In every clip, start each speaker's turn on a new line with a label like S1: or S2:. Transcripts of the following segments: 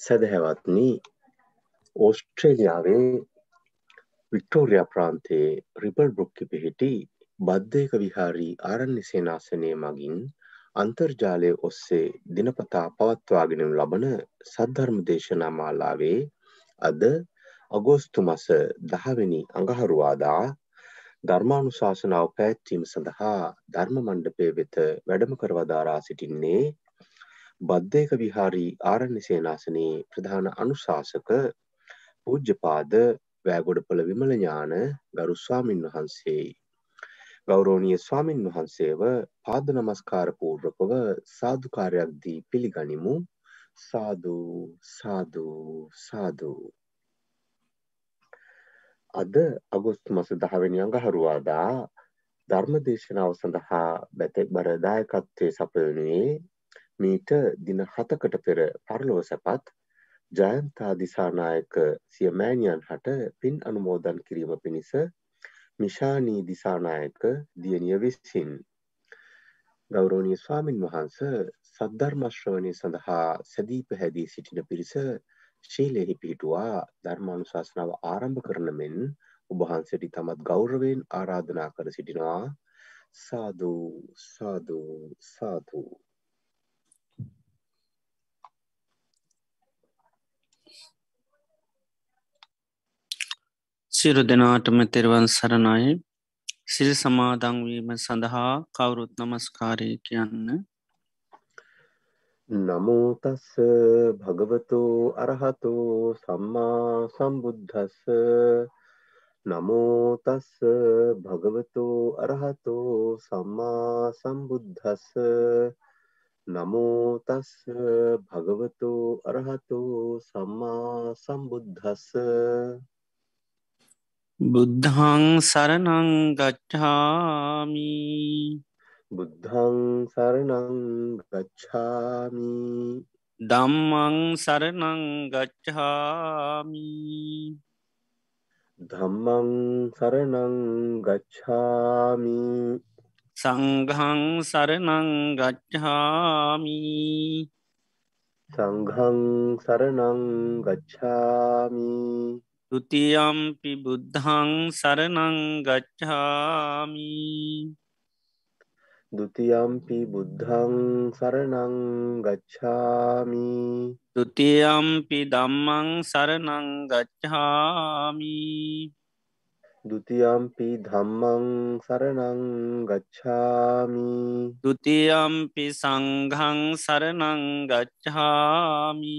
S1: සැදැහැවත්නි ඕස්ට්‍රේලියාවේ Victoria ප්‍රාන්තයේ රිබල් බ්‍රොක්කි පිහිටි බද්ධයක විහාරී ආරණ්‍ය සේනාසනය මගින් අන්තර්ජාලය ඔස්සේ දිනපතා පවත්වාගෙනු ලබන සද්ධර්ම දේශනා මාලාවේ අද අගෝස්තු මස දහවෙනි අඟහරුවාදා ධර්මානුශාසනාව පැත්වීම සඳහා ධර්ම මණ්ඩපය වෙත වැඩම කරවදාරා සිටින්නේ බද්ධයක විහාරී ආරණ්‍ය සේනාසනයේ ප්‍රධාන අනුශාසක පූජ්‍යපාද වෑගොඩපළ විමල ඥාන ගරු ස්වාමින් වහන්සේයි. ගෞරෝණීය ස්වාමින් වහන්සේව පාද නමස්කාර පූර්වකව සාදුකාරයක් දී පිළිගනිමු. සාදු සාදු සාදු අද අගොස්තු මස දහවෙනි අඟහරුවාදා ධර්ම දේශනාව සඳහා බැතෙක්බර දායකත්වය සපයනුවේ මීට දින හතකට පෙර පරලොව සැපත් ජයන්තා දිසානායක සිය මෑණියන් හට පින් අනුමෝදන් කිරීම පිණිස මිෂානී දිසානායක දියණිය විසින්. ගෞරවනීය ස්වාමින් වහන්ස සද්ධර්මශ්‍රවණය සඳහා සැදී පැහැදී සිටින පිරිස ශීලයෙහි පිහිටුවා ධර්මානුශාසනාව ආරම්භ කරන මෙන් ඔබහන්සට තමත් ගෞරවයෙන් ආරාධනා කර සිටිනවා. සාධූ සාධූ සාධූ
S2: සිරු දෙනාටම තෙරවන් සරණයි. සිරි සමාදංවීම සඳහා කවුරුත් නමස්කාරය කියන්න.
S1: නමෝතස්ස භගවතු අරහතු සම්මා සම්බුද්ධස්ස නමෝතස්ස භගවතු අරහතු සම්මා සම්බුද්ධස්ස නමෝතස්ස භගවතු අරහතු සම්මා සම්බුද්ධස්ස
S2: බුද්ධං සරණං ගච්ඡාමී.
S1: බුද්ධං සරණං ගච්ඡාමි.
S2: දම්මං සරණං ගච්ඡාමි.
S1: ධම්මං සරණං ගච්ඡාමි.
S2: සංඝං සරණං ගච්ඡාමි.
S1: සංඝං සරණං ගච්ඡාමි
S2: තුතියම්පි බුද්ධං
S1: සරණංගච්ඡාමි දුතියම්පි බුද්ධං සරණං ගච්ඡාමි
S2: දුතියම්පි දම්මං සරණං ගච්ඡාමි
S1: දුතියම්පි ධම්මං සරණං ගච්ඡාමි
S2: දුතියම්පි සංඝං සරණං ගච්ඡාමි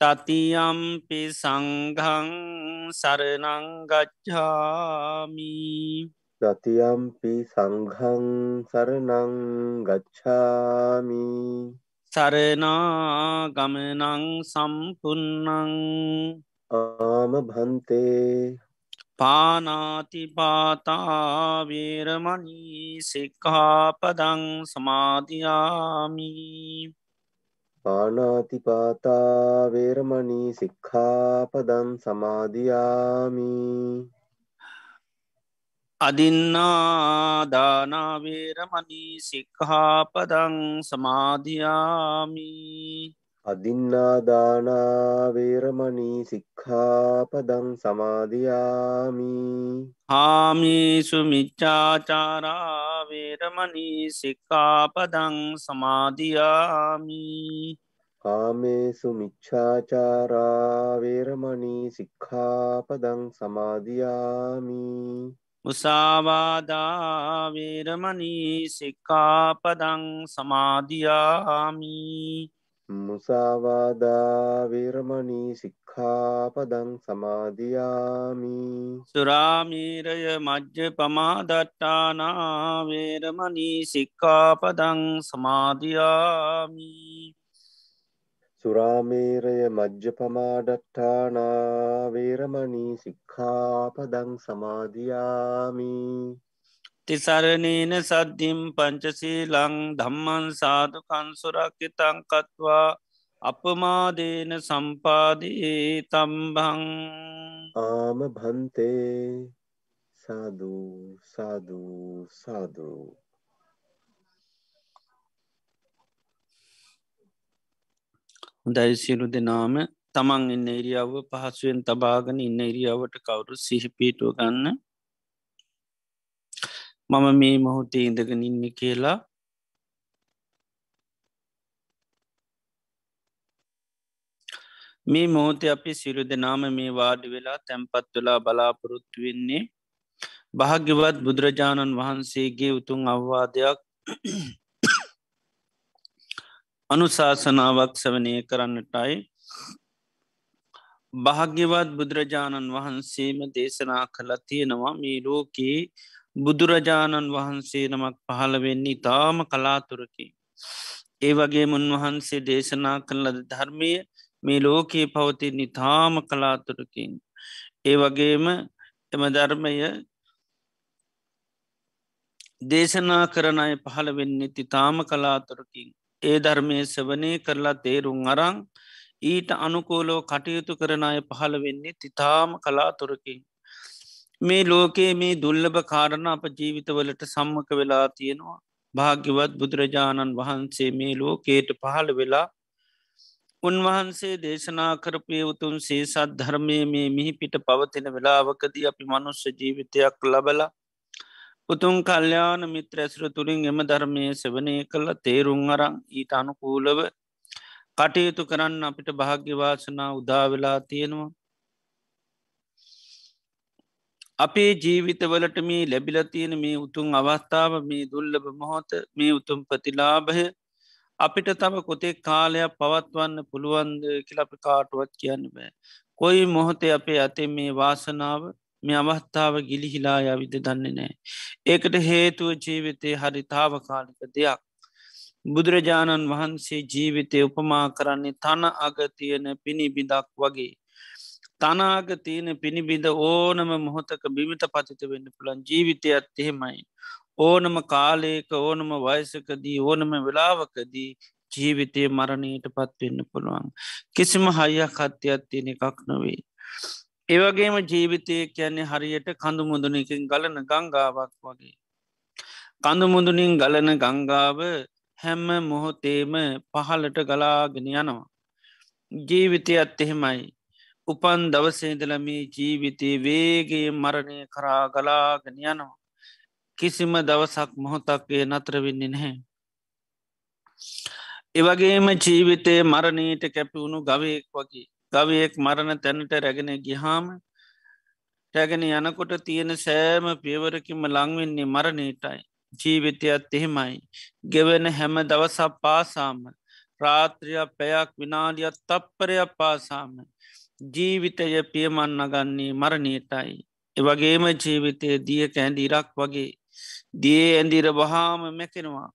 S2: තතියම්පි සංඝං සරණං ගච්ඡාමි
S1: තතියම්පි සංඝං සරණං ගච්ඡාමි
S2: සරනාගමනං සම්පුන්නං
S1: ආම භන්තේ
S2: පානාතිපාතාවේරමනී සික්හාපදං සමාධයාමි
S1: පානාතිපාතා වේරමණී සික්ඛාපදං සමාදියාමි.
S2: අදින්නාදානාවේරමනී සික්හාපදං සමාධයාමි
S1: අදින්නාදානා වේරමණී සික්ඛාපදං සමාදියාමි.
S2: හාමිසු මිච්චාචාරා වේරමණී සික්ඛාපදං සමාදියාමි.
S1: කාමේසු මිච්ඡාචාරා වේරමණී සික්ඛාපදං සමාදියාමි.
S2: මුසාවාදා වේරමණී සික්ඛාපදං සමාදියාමි
S1: මුසාවාදා වේරමණී සික්ඛාපදං සමාදියාමි.
S2: සුරාමීරය මජ්්‍ය පමාදට්ටානා වේරමණී සික්කාපදං සමාධයාමි
S1: සුරාමේරය මජ්්‍ය පමාඩට්ඨානාවේරමනී සික්ඛාපදං සමාධයාමි
S2: තිසරණීන සද්ධිම් පංචසී ලං ධම්මන් සාධකන්සුරක්කිතං කත්වා අපමාදේන සම්පාදී තම්බං
S1: ආම භන්තේ සාධූ සාධූ සාධූ
S2: සියලු දෙනාම. තමන් ඉන්න ඉරියාව පහසුවෙන් තබාගෙන ඉන්න ඉරියාවට කවුරු සිහිපීටුව ගන්න මම මේ මොහොතේ ඉඳගෙන ඉන්න කියලා. මේ මෝතය අපි සිරු දෙනාම මේ වාඩි වෙලා තැන්පත් වෙලා බලාපොරොත්තු වෙන්නේ භාග්‍යවත් බුදුරජාණන් වහන්සේගේ උතුන් අවවාදයක් අනුශාසනාවක් සවනය කරන්නටයි. භාග්‍යවත් බුදුරජාණන් වහන්සේම දේශනා කළ තියෙනවා මේ ලෝකයේ බුදුරජාණන් වහන්සේ නමක් පහළ වෙන්නේ ඉතාම කලාතුරකි. ඒ වගේ උන්වහන්සේ දේශනා කළද ධර්මය මේ ලෝකයේ පවති නිතාම කලාතුරකින්. ඒ වගේම එම ධර්මය දේශනා කරන අය පහළ වෙන්නේ තිතාම කලාතුරකින්. ඒ ධර්මය සවනය කරලා තේරුම් අරං ඊට අනුකෝලෝ කටයුතු කරන අය පහළ වෙන්නේ තිතාම කලාතුරකින්. මේ ලෝකයේ මේ දුල්ලභ කාරණ අප ජීවිතවලට සම්මක වෙලා තියෙනවා. භාග්‍යවත් බුදුරජාණන් වහන්සේ මේ ලෝකේට පහළ වෙලා උන්වහන්සේ දේශනා කරපය උතුන් සේසත් ධර්මය මේ මිහි පිට පවතින වෙලාවකදී අපි මනුස්්‍ය ජීවිතයක් ලබලා උතුන් කල්්‍යාන මිත්‍ර ඇසුර තුළින් එම ධර්මය සවනය කළ තේරුම් අරං ඊට අනුකූලව කටයුතු කරන්න අපිට භාග්‍යවාසනා උදාවෙලා තියෙනවා. අපේ ජීවිතවලට මේ ලැබිල තියෙන මේ උතුන් අවස්ථාව මේ දුල්ලබ මොහොත මේ උතුම් ප්‍රතිලාභය අපිට තම කොතෙක් කාලයක් පවත්වන්න පුළුවන්ද කියලපි කාටුවත් කියන්න බෑ. කොයි මොහොතේ අපේ අතේ මේ වාසනාව මේ අවස්ථාව ගිලිහිලා යවිද දන්නේ නෑ. ඒකට හේතුව ජීවිතය හරි තාවකාලික දෙයක්. බුදුරජාණන් වහන්සේ ජීවිතය උපමා කරන්නේ තන අගතියන පිණිබිදක් වගේ. තනාග තියෙන පිණිබිඳ ඕනම මොහොතක බිමිත පතිත වෙන්න පුළන් ජීවිතයත් එහෙමයි. ඕනම කාලයක ඕනම වයසකදී ඕනම වෙලාවකදී ජීවිතය මරණයට පත්වෙන්න පුළුවන්. කිසිම හයියක් හත්‍යයක් තියෙන එකක් නොවේ. ඒවගේම ජීවිතය කියන්නේ හරියට කඳු මුදුනකින් ගලන ගංගාවක් වගේ. කඳු මුදුනින් ගලන ගංගාව හැම්ම මොහොතේම පහලට ගලාගෙන යනවා. ජීවිතයත් එහෙමයි. උපන් දවසේදලමේ ජීවිතයේ වේගේ මරණය කරා ගලාගෙන යනවා. කිසිම දවසක් මොහොතක්ගේ නතර වෙන්නේ නැහැ. එවගේම ජීවිතය මරණීට කැපිවුණු ගවයෙක් වගේ ගවයෙක් මරණ තැනට රැගෙන ගිහාම රැගෙන යනකොට තියෙන සෑම පියවරකිම ලංවෙන්නේ මරණීටයි ජීවිතයත් එහෙමයි ගෙවෙන හැම දවසක් පාසාම රාත්‍රියක් පැයක් විනාඩියත් තප්පරයක් පාසාම ජීවිතය පියමන් නගන්නේ මරණීටයි එවගේම ජීවිතය දිය කැන්ඩ ඉරක් වගේ දිය ඇන්දිර වහාම මැකෙනවා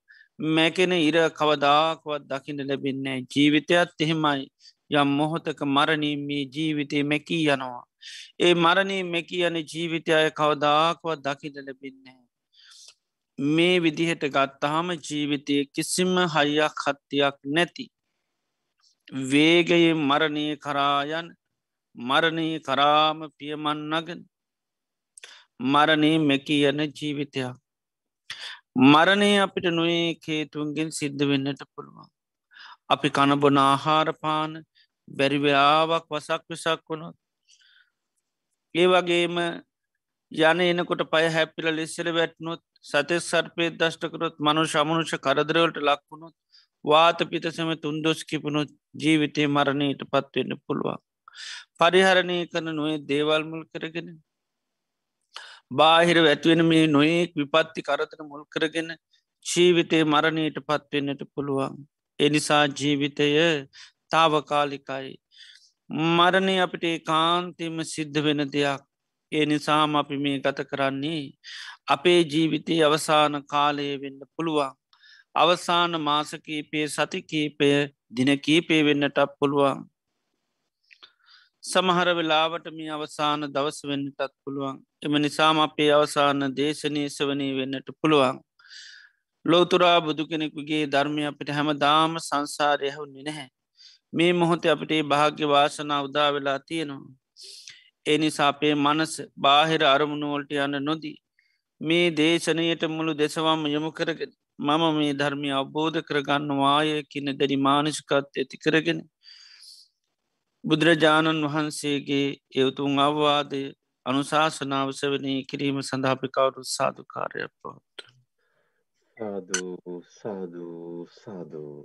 S2: මැකෙන ඉර කවදාකවත් දකිට ලැබෙන්නේ ජීවිතයත් එහෙමයි යම් මොහොතක මරණීමේ ජීවිතය මැකී යනවා. ඒ මරණී මැකී යන ජීවිතය අය කවදාකවත් දකිට ලැබෙන්නේ. මේ විදිහට ගත්තහම ජීවිතය කිසිම හයියක් හත්තියක් නැති. වේගයේ මරණය කරායන් මරණය කරාම පියමන්නගෙන මරණය මැකී යන ජීවිතයක්. මරණය අපිට නොේ කේතුන්ගෙන් සිද්ධ වෙන්නට පුළුවන්. අපි කණබොන ආහාරපාන බැරිවෙආාවක් වසක් විසක් වුණොත්. ඒ වගේම යන එනකොට පය හැපිල ලෙස්සර වැටනොත් සතෙ සර්පය දෂ්ටකරොත් මනු ශමනුෂ කරදරවලට ලක්වුණොත් වාත පිතසම තුන්දොස් කිපුණොත් ජීවිතය මරණයට පත්වෙන්න පුළුවන්. පරිහරණය කරන නොේ දේවල්මුල් කරගෙන බාහිර ඇත්වෙන මේ නොයෙක් විපත්ති කරතන මුල් කරගෙන ජීවිතය මරණයට පත්වෙන්නට පුළුවන්. එනිසා ජීවිතය තාවකාලිකයි. මරණය අපිට කාන්තෙම සිද්ධ වෙන දෙයක්. ඒ නිසාම අපි මේ ගත කරන්නේ අපේ ජීවිතය අවසාන කාලය වෙන්න පුළුවන්. අවසාන මාසකීපේ සතිකීපය දිනකීපේ වෙන්නටත් පුළුවන් සමහර වෙලාවට මේ අවසාන දවස වෙන්නටත් පුළුවන්. එම නිසාම අපේ අවසාන දේශනය සවනී වෙන්නට පුළුවන්. ලෝතුරා බුදු කෙනෙකුගේ ධර්මය අපිට හැම දාම සංසාරය හුන්නේ නැහැ. මේ මොහොත අපිට භාග්‍ය වාසනා උදා වෙලා තියෙනවා. ඒ නිසාපේ මනස බාහිර අරමුණුවලට යන්න නොදී මේ දේශනයට මුළු දෙසවම් යොමු කරගෙන මම මේ ධර්මය අවබෝධ කරගන්න වාය කියන දැඩි මානසිකත් ඇති කරගෙන බුදුරජාණන් වහන්සේගේ එවතුන් අවවාදය අනුශාසනාවසවනී කිරීම සඳහාපිකවුරු සාධකාරයක් පවත්ත.
S1: සාධූ සාධූ සාධූ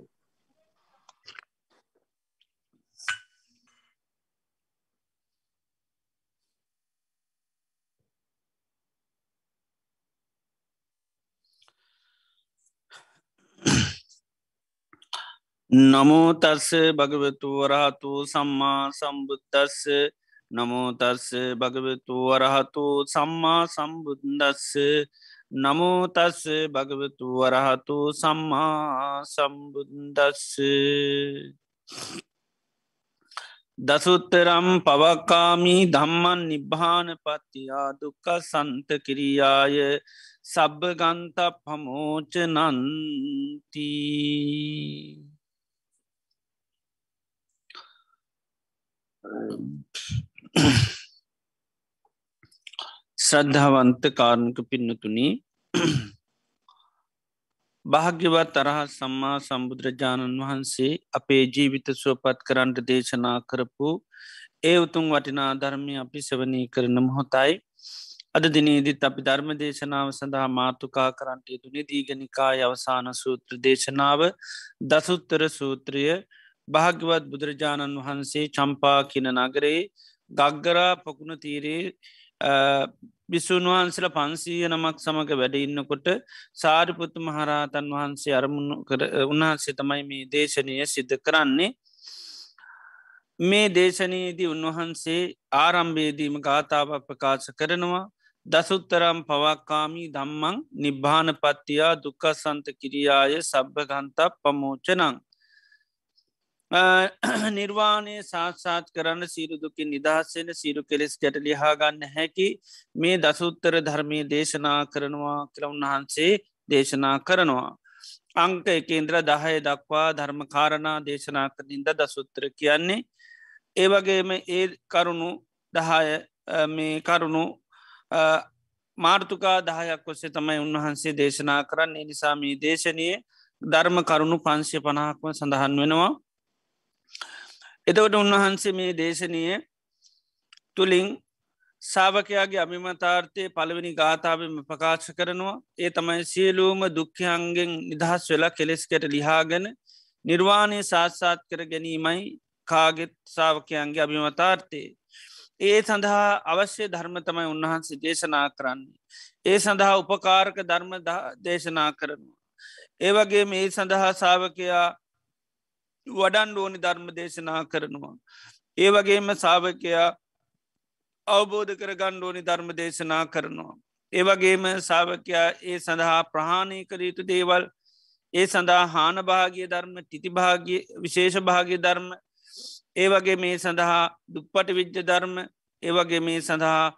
S2: නමෝතස්ස භගවතු වරහතු සම්මා සම්බුද්ධස්ස නමෝතස්ස භගවතු වරහතු සම්මා සම්බුද්දස්ස. නමෝතස්ස භගවතු වරහතු සම්මා සම්බුද්දස්ස. දසුත්තරම් පවක්කාමී ධම්මන් නිබ්භාන පත්තියා දුක්ක සන්ත කිරියාය. සබ්බ ගන්ත පමෝච ශ්‍රද්ධාවන්ත කාරණක පින්නතුනී භාග්‍යවත් තරහ සම්මා සම්බුදුරජාණන් වහන්සේ අපේ ජීවිත සුවපත් කරන්ට දේශනා කරපු ඒ උතුන් වටිනා ධර්මය අපි සවනී කරන මොහොතයි. අද දිනේදිත් අපි ධර්ම දේශනාව සඳහා මාතුකා කරන්ට යුතුනි දීගනිකාය අවසාන සූත්‍ර දේශනාව දසුත්තර සූත්‍රය භාග්‍යවත් බුදුරජාණන් වහන්සේ චම්පා කියන නගරේ ගග්ගරා පකුණ තීරේ බිස්සුන් වහන්සල පන්සීය නමක් සමඟ වැඩ ඉන්නකොට සාරිපුත්තු මහරහතන් වහන්සේ අරමුණු කර උන්වහන්සේ තමයි මේ දේශනය සිද්ධ කරන්නේ. මේ දේශනයේදී උන්වහන්සේ ආරම්භේදීම ගාථාව ප්‍රකාශ කරනවා. දසුත්තරම් පවක්කාමී දම්මං නිබ්භාන පත්තියා දුකසන්ත කිරියාය සබ්භගන්ත පමෝචනං නිර්වාණය සාත්සාත් කරන්න සීරුදුකින් නිදහස්සෙන සීරු කෙලෙස් ගැට ලිහා ගන්න හැකි මේ දසුත්තර ධර්මය දේශනා කරනවා කියල උන්වහන්සේ දේශනා කරනවා. අංක එකේන්ද්‍ර දහය දක්වා ධර්මකාරණා දේශනා කරනින්ද දසුත්තර කියන්නේ. ඒවගේම ඒ කරුණු දහය මේ කරුණු මාර්තුකා දහයක් ඔස්සේ තමයි උන්වහන්සේ දේශනා කරන්න නිසාමී දේශනය ධර්ම කරුණු පංශය පනාහක්ම සඳහන් වෙනවා. එතවට උන්වහන්සේ මේ දේශනය තුළින් සාාවකයාගේ අමිමතාර්ථය පළවෙනි ගාථාවම ප්‍රකාශ කරනවා ඒ තමයි සියලූම දුක්ඛයන්ගෙන් නිදහස් වෙලා කෙලෙස්කට ලිහාගෙන නිර්වාණය සාත්සාත් කර ගැනීමයි කාගෙත් සාාවකයන්ගේ අභිමතාර්ථය. ඒ සඳහා අවශ්‍ය ධර්ම තමයි උන්වහන්සේ දේශනා කරන්නේ. ඒ සඳහා උපකාරක ධර්ම දේශනා කරනවා. ඒවගේ මේ සඳහා සාාවකයා වඩන් ඕනි ධර්ම දේශනා කරනවා. ඒ වගේම සාාවකයා අවබෝධ කර ගණ්ඩෝනි ධර්ම දේශනා කරනවා. ඒවගේම සාාවකයා ඒ සඳහා ප්‍රහාණය කර යුතු දේවල් ඒ සඳහා හානභාගිය ධර්ම තිතිභාග විශේෂ භාග්‍ය ධර්ම ඒ වගේ මේ සඳහා දුප්පට විද්‍ය ධර්ම ඒවගේ මේ සඳහා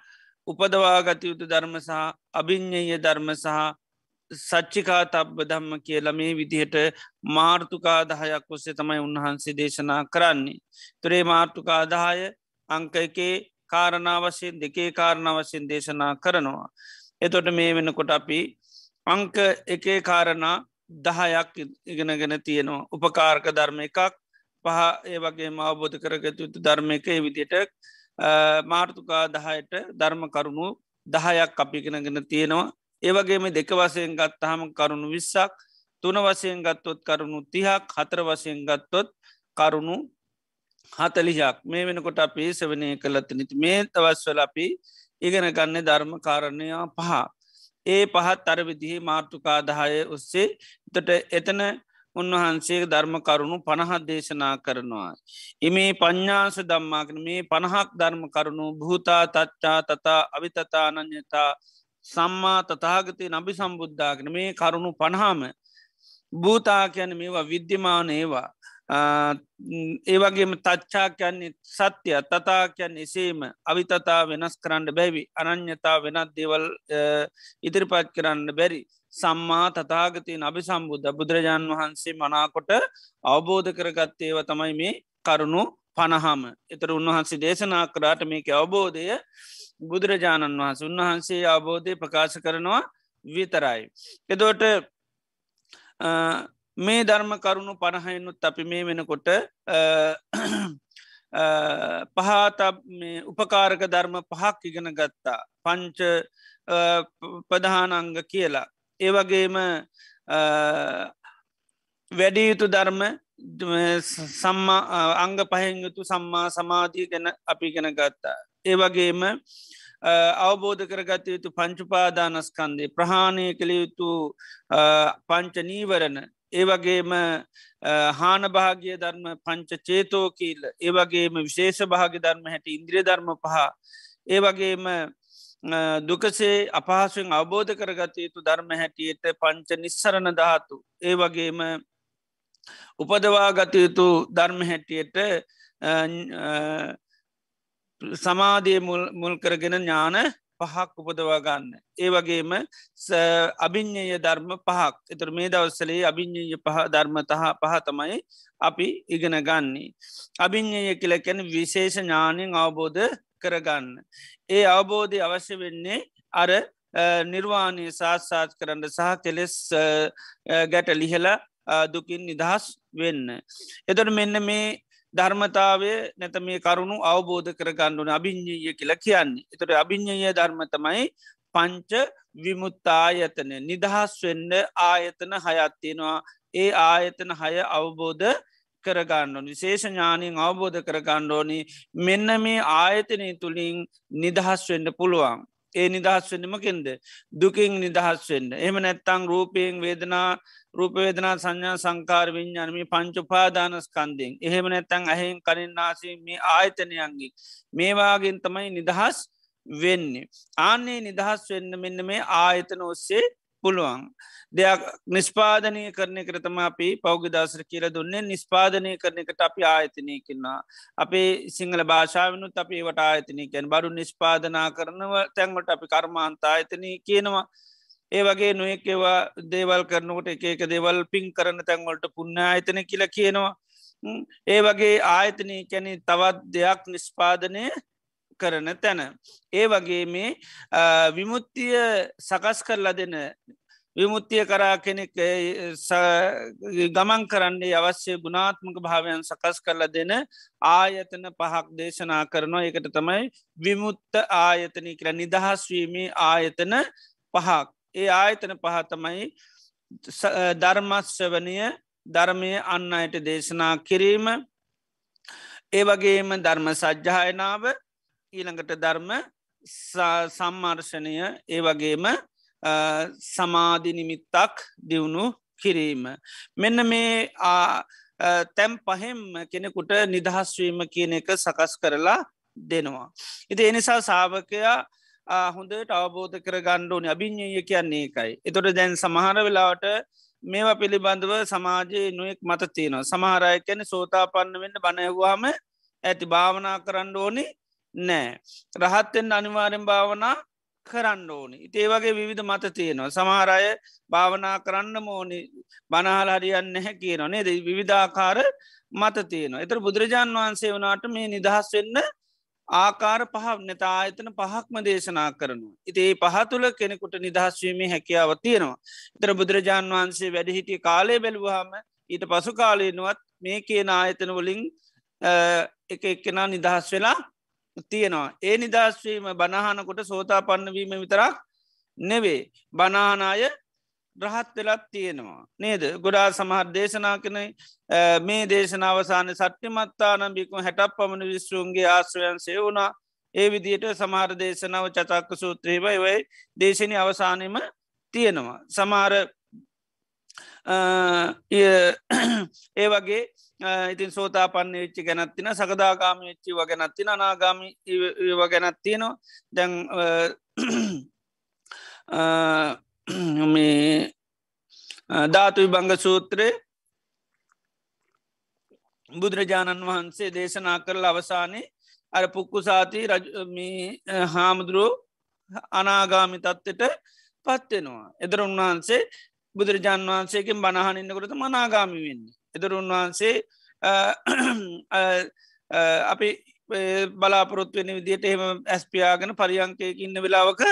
S2: උපදවා ගතයුතු ධර්ම සහ අභිං්ඥය ධර්ම සහ සච්චිකා තබ්බ දම්ම කියලා මේ විදිහට මාර්තුකා දහයක් ඔස්සේ තමයි උන්වහන්සේ දේශනා කරන්නේ. තුරේ මාර්තුකාදාය අංක එකේ කාරණාවශයෙන් දෙකේ කාරණාවශයෙන් දේශනා කරනවා. එතොට මේ වෙනකොට අපි අංක එකේ කාරණා දහයක් ඉගෙනගෙන තියෙනවා. උපකාරක ධර්ම එකක් පහ ඒ වගේ මවබෝධ කරගතු යුතු ධර්ම එක විදිට මාර්තුකා දහයට ධර්ම කරුණු දහයක් අපිගෙනගෙන තියෙනවා ඒවගේම දෙක වසයෙන් ගත්තහම කරුණු විස්සක් තුන වසයෙන් ගත්තොත් කරුණු තිහක් හතර වසයෙන් ගත්තොත් කරුණු හතලිහක් මේ වෙනකොට අපි සවනය කළත්ත නිති මේ තවස්වල අපි ඉගෙන ගන්න ධර්ම කාරණයා පහ ඒ පහත් අර විදිහි මාර්තුකාදහය ඔස්සේ තොට එතන උන්වහන්සේ ධර්ම කරුණු පණහත් දේශනා කරනවා. ඉමේ පඤ්ඥාස දම්මාකන මේ පණහක් ධර්ම කරුණු භූතා තච්චා තතා අවිතතානඥතා සම්මා තතාගතය නබි සම්බුද්ධාගෙන මේ කරුණු පණහාම භූතා කියන මේවා විද්‍යමාන ඒවා. ඒවගේම තච්චා කියන්නේ සත්‍යය තතා කියන් එසේම අවිතතා වෙනස් කරන්න බැවි අනං්‍යතා වෙනත් දේවල් ඉදිරිපත් කරන්න බැරි සම්මා තතාගතයෙන් අභි සම්බුද්ධ බුදුරජාණන් වහන්සේ මනාකොට අවබෝධ කරගත්තේව තමයි මේ කරුණු පණහම එතර උන්වහන්සේ දේශනා කරාට මේක අවබෝධය බුදුරජාණන් වහන්ස උන්වහන්සේ අවබෝධය ප්‍රකාශ කරනවා විතරයි. එදෝට මේ ධර්ම කරුණු පණහයනුත් අපි මේ වෙනකොට පහත උපකාරක ධර්ම පහක් ඉගෙන ගත්තා. පංච ප්‍රධානංග කියලා. ඒවගේම වැඩියුතු ධර්ම සම්මා අංග පහෙන්යුතු සම්මා සමාධී ගැන අපි ගෙන ගත්තා. ඒවගේම අවබෝධ කරගත යුතු පංචුපාදානස්කන්දේ ප්‍රහාණය කළ යුතු පංච නීවරණ ඒවගේම හාන භාගිය ධර්ම පංච චේතෝ කියල්ල ඒවගේම විශේෂ භාග ධර්ම හැට ඉන්ද්‍රිය ධර්ම පහ ඒවගේම දුකසේ අපහසුවෙන් අවබෝධ කරගත යුතු ධර්ම හැටියට පංච නිස්සරණ ධාතු ඒ වගේම උපදවා ගත යුතු ධර්ම හැටියට සමාධිය මුල් කරගෙන ඥාන පහක් උපදවා ගන්න. ඒ වගේම අභිඤ්ඥය ධර්ම පහක් එතුර මේ දවස්සලේ අභිඤ්ඥය පහ ධර්මතහ පහතමයි අපි ඉගෙන ගන්නේ. අභිඤ්ඥය කියලකැන විශේෂ ඥානයෙන් අවබෝධ කරගන්න. ඒ අවබෝධය අවශ්‍ය වෙන්නේ අර නිර්වාණය සාත්සාත් කරන්න සහ කෙලෙස් ගැට ලිහලා දුකින් නිදහස් වෙන්න. එතොට මෙන්න මේ ධර්මතාවය නැත මේ කරුණු අවබෝධ කරගණ්ඩුන අභිං්ඥය කියලා කියන්නේ. එතොට අභිං්ඥය ධර්මතමයි පංච විමුත්තායතන නිදහස් වෙන්න ආයතන හයත්තියෙනවා ඒ ආයතන හය අවබෝධ කරගන්න විශේෂ ඥානයෙන් අවබෝධ කරගන්න ඕනි මෙන්න මේ ආයතනය තුළින් නිදහස් වෙන්න පුළුවන්. ඒ නිදහස් වෙන්නමකින්ද දුකින් නිදහස් වෙන්න. එම නැත්තං රූපයෙන් වේදනා රූපවේදනා සංඥා සංකාර විඤ්ඥානමි පංචුපාදානස්කන්දෙන් එහෙම නැත්තං අහෙන් කරින් නාසී මේ ආයතනයන්ගේ මේවාගෙන් තමයි නිදහස් වෙන්නේ. ආන්නේ නිදහස් වෙන්න මෙන්න මේ ආයතන ඔස්සේ පුළුවන්. දෙයක් නිස්පාදනය කරනය කරතම අපි පෞගදසර කියල දුන්නේ නිස්පාදනය කරනකට අපි ආයතනය කෙන්නා. අපේ සිංහල භාෂාවනුත් අපි වට ආයතනයකැන් බරු නිස්පාදනා කරනව තැන්වට අපි කර්මාන්ත ආයතනය කියනවා. ඒ වගේ නොයෙක් ඒවා දේවල් කරනකොට එක එක දේවල් පින් කරන තැන්වලට පුුණ ආයතන කියල කියනවා. ඒ වගේ ආයතනය කැනෙ තවත් දෙයක් නිස්පාදනය කරන තැන. ඒ වගේ මේ විමුත්තිය සකස් කරලා දෙන විමුත්තිය කරා කෙනෙක් ගමන් කරන්නේ අවශ්‍ය ගුණාත්මක භාවයන් සකස් කරලා දෙන ආයතන පහක් දේශනා කරනවා. එකට තමයි විමුත්ත ආයතනය කියල. නිදහස්වීමේ ආයතන පහක්. ඒ ආයතන පහතමයි ධර්මශ්‍යවනය ධර්මය අන්න අයට දේශනා කිරීම. ඒ වගේම ධර්ම සජ්්‍යායනාව ඊළඟට ධර්ම සම්මර්ශනය ඒ වගේම සමාධිනිමිත්තක් දියුණු කිරීම. මෙන්න මේ තැම් පහෙම් කෙනෙකුට නිදහස්වීම කියන එක සකස් කරලා දෙනවා. ඉති එනිසා සාාවකයා හොඳට අවබෝධ කර ගණ්ඩෝන අභිං්ඥය කියන්නේ එකයි. එතොට දැන් සමහර වෙලාවට මේවා පිළිබඳව සමාජයේ නොයෙක් මත තියෙනවා සමහරය කැන සෝතා පන්න වෙන්න බණයවාම ඇති භාවනා කරන්න ඕනි නෑ. රහත්තෙන් අනිවාරෙන් භාවනා කරන්න ඕනි. ඉතේ වගේ විවිධ මත තියෙනවා. සමහරය භාවනා කරන්න මෝනි බනහල් හරියන්න හැ කියනවා නේද විවිධාකාර මත තියෙනවා. එතර බුදුරජාණන් වහන්සේ වනාට මේ නිදහස් වෙන්න ආකාර පහ නැත ආයතන පහක්ම දේශනා කරනවා. ඉති ඒ පහතුළ කෙනෙකුට නිදහස්වීමේ හැකියාව තියෙනවා. එතර බුදුරජාණන් වහන්සේ වැඩහිටිය කාලය බැලුවහම ඊට පසු කාලයනුවත් මේ කියන ආයතන වලින් එක එක්කෙනා නිදහස් වෙලා තියෙනවා. ඒ නිදස්වීම බණහනකොට සෝතා පන්නවීම විතරක් නෙවේ. බනානාය රහත් වෙලත් තියෙනවා. නේද ගොඩා සමහර දේශනා කන මේ දේශනාවසාන සට්ටිමත්තානම් බිකු හැටක් පමණ විශ්රුන්ගේ ආශ්‍රයන් සෙවුණා ඒ විදියට සමහර දේශනාව චතක්ක සූත්‍රයවයි වයි දේශනය අවසානයම තියෙනවා. සමාර ඒ වගේ ඉතින් සෝතා පන්න වෙච්චි ගැනත්තින සකදාගාම වෙච්චි වග නැත්තින අනාගාමි වගැනත් තියෙනවා දැන් මේ ධාතුයි බංග සූත්‍රය බුදුරජාණන් වහන්සේ දේශනා කරල අවසානයේ අර පුක්කු සාති හාමුදුරුව අනාගාමි තත්වට පත්වෙනවා. එදර උන්වහන්සේ බුදුරජාන් වහන්සේකින් බණහනින්නකොට මනාගාමි වෙන්නේ. එදර උන්වහන්සේ අපි බලාපොරොත් වෙන විදිට එහෙම ඇස්පියාගෙන පරියංකයක ඉන්න වෙලාවක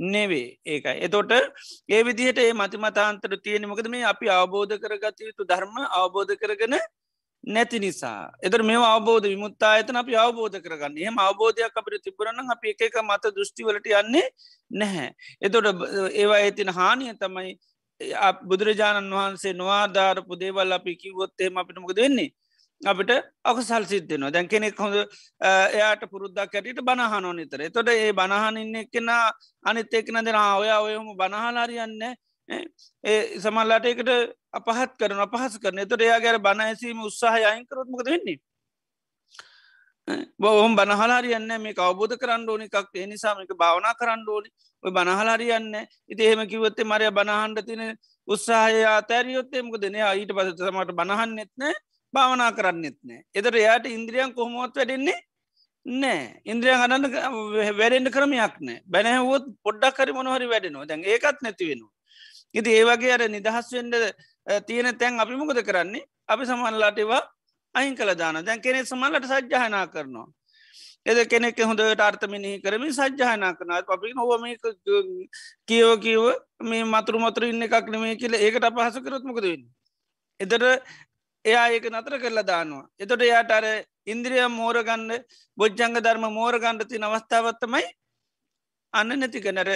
S2: නෙවේ ඒකයි. එතොට ඒ විදිහට ඒ මතිමතාන්තර තියෙනමකද මේ අපි අවබෝධ කරගත යුතු ධර්ම අවබෝධ කරගෙන නැති නිසා එතර මේ අවබෝධ විමුත්තා ඇතන අපි අවබෝධ කරගන්න එහම අවබෝධයක් අපිට තිබරන්න අපි එක එක මත දෘෂ්ටිවලට යන්නේ නැහැ. එතොට ඒවා ඇතින හානිය තමයි බුදුරජාණන් වහන්සේ නොවාධාරපු දේවල් අපි කිවොත්තේම අපිට මොකද වෙන්නේ. අපිට අකසල් සිද්ධනවා දැන් කෙනෙක් හොඳ එයාට පුරුද්දක් ඇටට බණහනෝ නිතර. තොට ඒ බණහනින්න එක්කෙන අනිත් එක්න දෙෙන ඔය ඔයම බණහලාරියන්න ඒ සමල්ලාට එකට අපහත් කරන අපහස කරන තොට එයා ගැර බණ ඇසීම උත්සාහ අයින්කරොත්මකද වෙන්නේ? බොහොම බනහලාරියන්න මේ අවබෝධ කරන්න ඕනි එකක්. ඒ නිසාමක භාවනා කරන්න ඕනි. ඔය බනහලාරියන්න ඉති එහෙම කිවත්තේ මරය බනහන්ඩ තින උත්සාහය අතෑරියොත්තේ මක දෙන ඊට පස සමට බනහන්න නෙත්නෑ භාවනා කරන්නෙත් නෑ එතට එයාට ඉන්ද්‍රියන් කොහොමොත් වැඩෙන්නේ නෑ ඉන්ද්‍රියන් අනන්න වැඩෙන්ට කරමයක් නෑ බැනහවොත් පොඩ්ඩක් කරි මොනහරි වැඩෙනවා. දැන් ඒකත් නැති වෙනවා. ඉති ඒවගේ අර නිදහස් වෙන්ඩ තියෙන තැන් අපි මොකද කරන්නේ? අපි සමල්ලාටවා අයින් කළ දාන දැන් කෙනෙ සමල්ලට සජ්්‍යහනා කරනවා. එද කෙනෙක් හොඳට අර්ථමිනි කරමින් සජ්්‍යහනා කරනත් අපි නොවම කියව කිව මේ මතුරු මතුර ඉන්න එකක් නෙමේ කියල ඒකට අපහස කරොත්මකද වෙන්න? එතට එයා ඒක නතර කරලා දානවා. එතොට එයාට අර ඉන්ද්‍රිය මෝරගන්න බොජ්ජංග ධර්ම මෝරගණ්ඩති නවස්ථාවත්තමයි අන්න නැතිකනර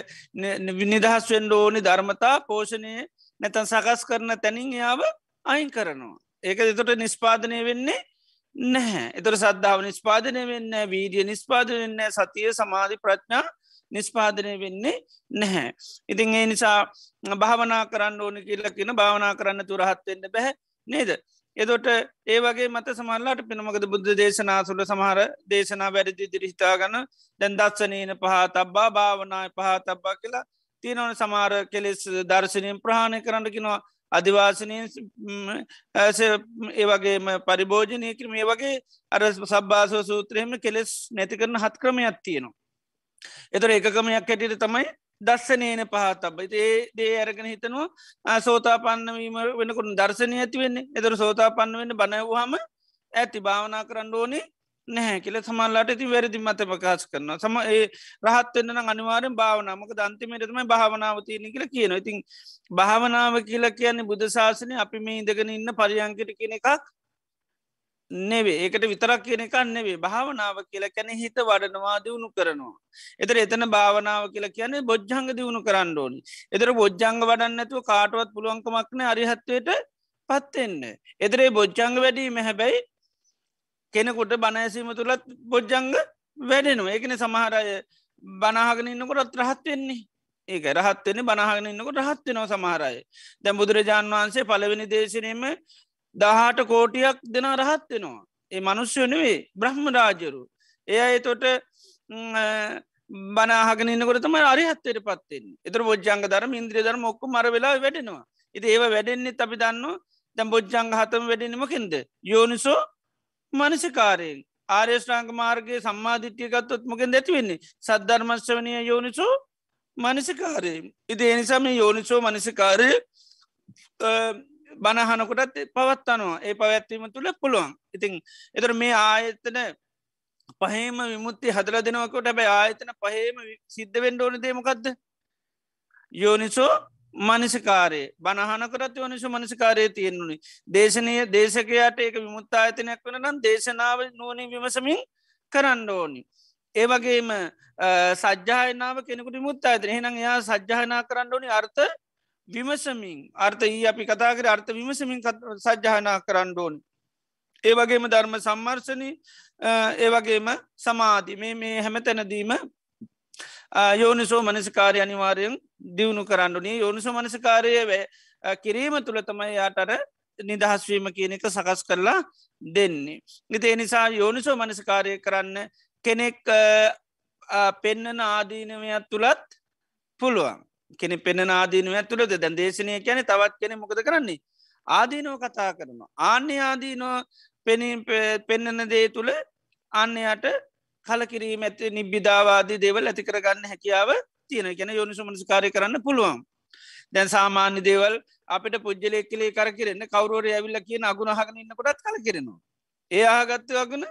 S2: නිදහස් වෙන්ඩ ඕනි ධර්මතා පෝෂණය නැතන් සකස් කරන තැනින් යාව අයින් කරනවා. ඒක එතොට නිස්පාදනය වෙන්නේ නැහැ එතර සද්ධාව නිස්පාදනය වෙන්න වීඩිය නිස්පාදන වෙන්න සතිය සමාධි ප්‍රඥා නිස්පාදනය වෙන්නේ නැහැ. ඉතින් ඒ නිසා භාවනා කරන්න ඕනි කියලකින භාවනා කරන්න තුරහත්වෙන්න බැහැ නේද. එදොට ඒ වගේ මත සමල්ලාට පිනමකද බුද්ධ දේශනාසුල සමහර දේශනා වැඩදි දිරිහිතාගන්න දැන් දත්සනීන පහ තබ්බා භාවනාය පහ තබ්බා කියලා තියනවන සමාර කෙලෙස් දර්ශනයෙන් ප්‍රහණය කරන්නකිනවා අධිවාසනයෙන් ඒවගේම පරිභෝජනය කිරීම ඒ වගේ අර සබ්බාසව සූත්‍රයම කෙලෙස් නැති කරන හත් ක්‍රමයක් තියෙනවා. එතර එකකමයක් හැටියට තමයි දස්සනයන පහත් අබ ඒ දේ අරගෙන හිතනවා සෝතා පන්නවීම වෙනකුට දර්ශනය ඇති වෙන්නේ. එතර සෝතා පන්න වෙන්න බනවහම ඇති භාවනා කරන්න ඕනේ. නැහැ කියල සමල්ලාට ඇති වැරදි මත ප්‍රකාශ කරන සම ඒ රහත්වන්න අනිවාරෙන් භාවනාමක දන්තිමටම භාවනාව තියෙන කියල කියන ඉතින් භාවනාව කියලා කියන්නේ බුද්ධ ශාසනය අපි මේ ඉදගෙන ඉන්න පරියංකට කියන එකක් නෙවේ ඒකට විතරක් කියන එකක් නෙවේ භාවනාව කියලා කැන හිත වඩනවා දියුණු කරනවා. එතර එතන භාවනාව කියලා කියන්නේ බොජ්ජංග දියුණු කරන්න ඕනි. එතර බොජ්ජංග වඩන්නඇතුව කාටුවත් පුළුවන්කමක්න අරිහත්වයට පත්වෙන්න. එතරේ බොජ්ජංග වැඩීම හැබැයි කෙනෙකුට බණඇසීම තුළත් බොජ්ජංග වැඩෙනවා ඒකන සමහරය බනාහගෙන ඉන්නකොටත් රහත් වෙන්නේ ඒක රහත්වෙන බනාහගෙන ඉන්නකොට රහත්වෙනව සමහරය දැ බුදුරජාන් වහන්සේ පලවෙනි දේශනීම දහට කෝටියක් දෙන රහත් වෙනවා. ඒ මනුස්්‍යය නෙවේ බ්‍රහ්ම රාජරු. එය එතොට බනාහගෙන ඉන්නකොට තම අරිහත්තයට පත්වෙන් එතර බොජ්ජංග දරම ඉන්ද්‍රිය ධර්ම ඔක්ක මර වෙලා වැඩෙනවා. ඉති ඒව වැඩෙන්නේ අපි දන්න දැම් බොජ්ජංග හතම වැඩෙනීමකින්ද. යෝනිසෝ මනසිකාරයෙන් ආර්යෂ්ඨාංග මාර්ගගේ සම්මාධිට්්‍යයකත්තුත් මොකෙන් ඇතිවෙන්නේ සද්ධර්මශ්වනය යෝනිසෝ මනසිකාරය. ඉති එනිසාම යෝනිසෝ මනසිකාරය බණහනකොටත් පවත්වනවා. ඒ පවැත්වීම තුළ පුළුවන්. ඉතිං එතර මේ ආයතන පහේම විමුත්ති හදල දෙනවකොට බැ ආයතන පහේම සිද්ධ වෙන්ඩ ඕන දේමකක්ද යෝනිසෝ මනිසිකාරය. බණහනකරත් යෝනිසු මනසිකාරය තියෙන්නුනි දේශනය දේශකයාට ඒක විමුත්තා අයතනයක් වන නම් දේශනාව නුවනින් විමසමින් කරන්න ඕනි. ඒවගේම සජ්‍යායනාව කෙනෙකුට මුත්තා ඇතන හෙනම් එයා සජ්‍යායනා කරන්න ඕනි අර්ථ විමසමින්. අර්ථ ඒ අපි කතාකර අර්ථ විමසමින් සජ්්‍යහනා කරන්න ඕන්. ඒ වගේම ධර්ම සම්මර්ශනය ඒවගේම සමාධි. මේ මේ හැම තැනදීම යෝනිසෝ මනසිකාරය අනිවාරයෙන් දියුණු කරන්නුනේ යෝනිසෝ මනසිකාරය වේ කිරීම තුළ තමයි යාටර නිදහස්වීම කියන එක සකස් කරලා දෙන්නේ. ඉති එනිසා යෝනිසෝ මනසිකාරය කරන්න කෙනෙක් පෙන්නන ආදීනවයක් තුළත් පුළුවන්. කෙනෙ පෙන ආදීනුව ඇතුළද දැන් දේශනය කැන තවත් කෙනෙ මොකද කරන්නේ ආදීනෝ කතා කරනවා ආන්‍ය ආදීනෝ පෙනීම් පෙන්නන දේ තුළ අන්නයට කලකිරීම ඇති නිබ්බිධාවාදී දේවල් ඇති කරගන්න හැකියාව තියෙන ගැන යොනිසුමනස්කාරය කරන්න පුළුවන්. දැන් සාමාන්‍ය දේවල් අපිට පුද්ජලෙක් කලේ කර කරන්න කවරුවර ඇවිල්ල කියන අගුණ හගනන්න කොටත් කල කරනවා ඒ ආගත්තු අගුණ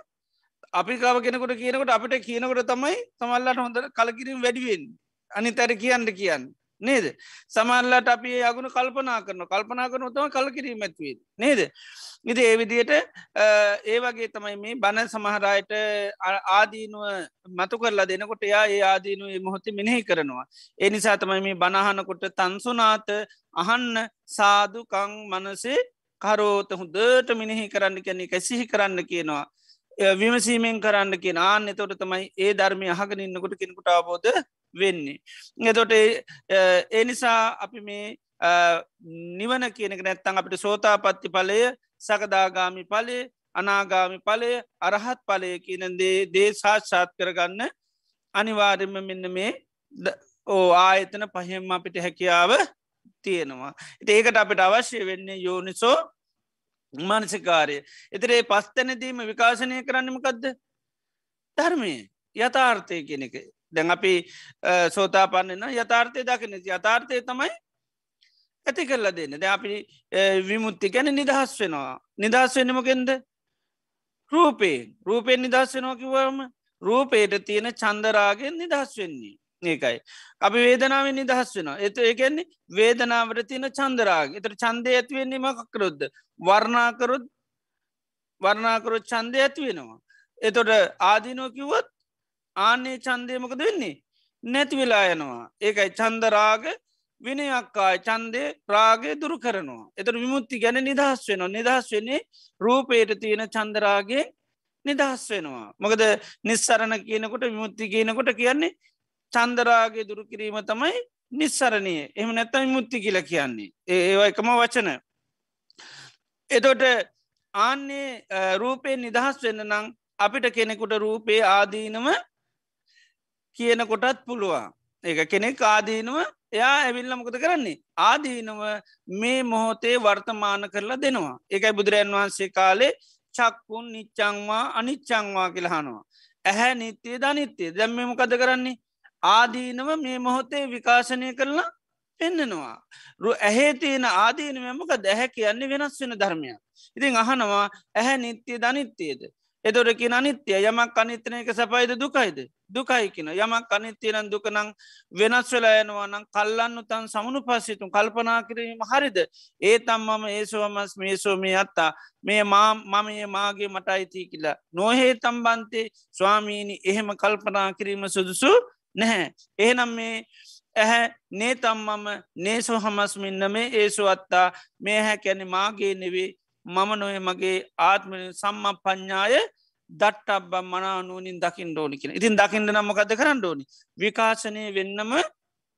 S2: අපි කාව කෙනකොට කියනකොට අපිට කියනකොට තමයි තමල්ලට හොඳ කලකිරීම වැඩිවෙන් අනි තැර කියන්න කියන්න. නේද සමල්ලට අපි අගුණ කල්පනා කරන කල්පනා කරන තම කලකිරීම ඇත්වේ නේද ඉති ඒවිදියට ඒ වගේ තමයි මේ බණ සමහරයට ආදීනුව මතු කරලා දෙනකොට යා ඒ ආදීනුව මොහොත මිනෙහි කරනවා. ඒ නිසා තමයි මේ බණහනකොට තන්සුනාත අහන්න සාදුකං මනසේ කරෝත හොදට මිනිහි කරන්න කැනෙ එක සිහි කරන්න කියනවා. විමසීමෙන් කරන්න කියෙන ආන්න එතොට තමයි ඒ ධර්මය අහගෙන ඉන්නකොට කෙනෙකුට අවබෝධ වෙන්නේ. එතොට ඒ නිසා අපි මේ නිවන කියනක නැත්තං අපිට සෝතාපත්ති පලය සකදාගාමි පලේ අනාගාමි පලය අරහත් පලය කියනදේ දේ සාක්ෂාත් කරගන්න අනිවාර්යම මෙන්න මේ ඕ ආයතන පහෙම අපිට හැකියාව තියෙනවා. ඒකට අපිට අවශ්‍ය වෙන්නේ යෝනිසෝ මානසිකාරය. එතරේ පස්තැනදීම විකාශනය කරන්නමකක්ද ධර්මය යථාර්ථය කෙනෙක දැන් අපි සෝතාපන්නන්න යථාර්ථය දකින යථාර්ථය තමයි ඇති කරලා දෙන්න. ද අපි විමුත්ති ගැන නිදහස් වෙනවා. නිදහස් වෙනමකෙන්ද රූපේ රූපයෙන්. නිදහස් වෙනවා කිවම රූපේට තියෙන චන්දරාගෙන් නිදහස් වෙන්නේ. ඒකයි. අපි වේදනාවෙන් නිදහස් වෙන එත ඒකන්නේ වේදනාවට තියෙන චන්දරාග එතර චන්දය ඇතිවෙන්නේ මකකරොද්ද වර්ණාකරොත් වර්ණාකරොත් චන්දය ඇති වෙනවා. එතොට ආදිනෝ කිව්වත් ආන්නේ චන්දයමකද වෙන්නේ නැති වෙලා යනවා ඒකයි චන්දරාග විනයක්කාය චන්දය ප්‍රාගේ දුරු කරනවා. එතට විමුත්ති ගැන නිදහස් වෙනවා නිදහස් වෙන්නේ රූපයට තියෙන චන්දරාගේ නිදහස් වෙනවා. මොකද නිස්සරණ කියනකොට විමුත්ති කියනකොට කියන්නේ චන්දරාගේ දුරු කිරීම තමයි නිස්සරණය එම නැත්තම විමුත්ති කියල කියන්නේ. ඒවා එකම වචන. එතොට ආන්නේ රූපය නිදහස් වෙන්න නං අපිට කෙනෙකුට රූපේ ආදීනම කියන කොටත් පුළුවන්. ඒ කෙනෙක් ආදීනුව එයා ඇවිල්ල මොකද කරන්නේ? ආදීනව මේ මොහොතේ වර්තමාන කරලා දෙනවා. එකයි බුදුරජන් වහන්සේ කාලේ චක්කුන් නිච්චංවා අනිච්චංවා කියලහනවා ඇහැ නිත්‍යය ධනිත්‍යය දැම්ම මොකද කරන්නේ? ආදීනව මේ මොහොතේ විකාශනය කරලා පෙන්න්නනවා රු ඇහේ තියෙන ආදීනවමක දැහැ කියන්නේ වෙනස් වෙන ධර්මයක්. ඉතින් අහනවා ඇහැ නිත්‍යය ධනිත්‍යයද එදොරකි අනිත්‍යය යමක් අනිත්‍යනයක සැපයිද දුකයිද? දුකයිකින යමක් අනිත්‍යයනන් දුකනං වෙනස් වෙලායනවානම් කල්ලන්න තන් සමනු පස්සිතුන් කල්පනා කිරීම හරිද? ඒ තම් මම ඒසෝමස් මේසෝමේ අත්තා. මේ මා මමයේ මාගේ මට අයිති කියලා. නොහේ තම්බන්තේ ස්වාමීණි එහෙම කල්පනා කිරීම සුදුසු නැහැ. එහෙනම් මේ ඇහැ නේ තම්මම නේසෝ හමස්මින්න මේ ඒසු අත්තා. මේ හැ කැනෙ මාගේ නෙවේ මම නොය මගේ ආත්ම සම්ම පඥ්ඥාය දට්ටබ්බ මනානුවනින් දකිින් ඩෝනි කියෙන ඉතින් දකිින්ට නම්මකද කරන්න ඕනි? විකාශනය වෙන්නම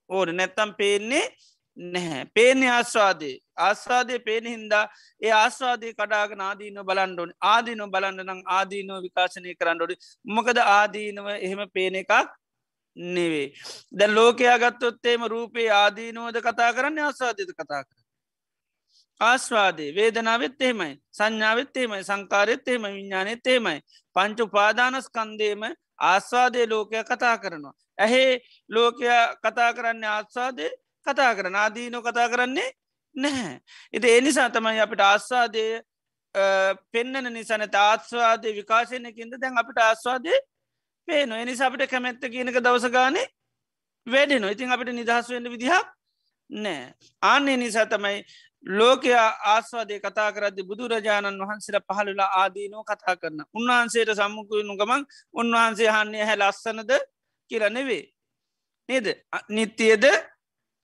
S2: ඕන. නැත්තම් පේන්නේ නැහැ. පේනෙ ආස්වාදේ ආස්වාදය පේන හින්දා ඒ ආස්වාදය කඩාග ආදීන බලන්ඩෝන ආදීන බලන්නනම් ආදීනෝ විකාශනය කරන්නඩොඩි මොකද ආදීනව එහෙම පේන එකක් නෙවේ දැ ලෝකයා ගත්තොත්තේම රූපේ ආදීනෝද කතා කරන්න ආස්වාදයද කතා කර ආස්වාදේ වේදනාවත් එහෙමයි සංඥාවත් එහෙමයි සංකාරෙත් එහෙම විඤ්ඥානෙත් එහෙමයි පංචු පාදානස්කන්දේම ආස්වාදය ලෝකය කතා කරනවා. ඇහේ ලෝකයා කතා කරන්නේ ආස්වාදය කතා කරන ආදීනො කතා කරන්නේ නැහැ. එති එනිසා තමයි අපිට ආස්වාදය පෙන්නන නිසානත ආස්වාදය විකාශයනකින්ද දැන් අපිට ආස්වාදය පේන එනිසා අපිට කැමැත්ත කියනක දවසගානේ වැඩෙන ඉතින් අපිට නිදහස් වෙන්න විදිහක් නෑ ආන්නේ නිසා තමයි ලෝකයා ආස්වාදය කතා කරදදි බුදුරජාණන් වහන්සේට පහළලා ආදීනෝ කතා කරන උන්වහන්සේට සම්මුකුවනු ගමන් උන්වහන්සේ හන්නේ හැ ලස්සනද කියල නෙවේ. නේද? නිත්‍යයද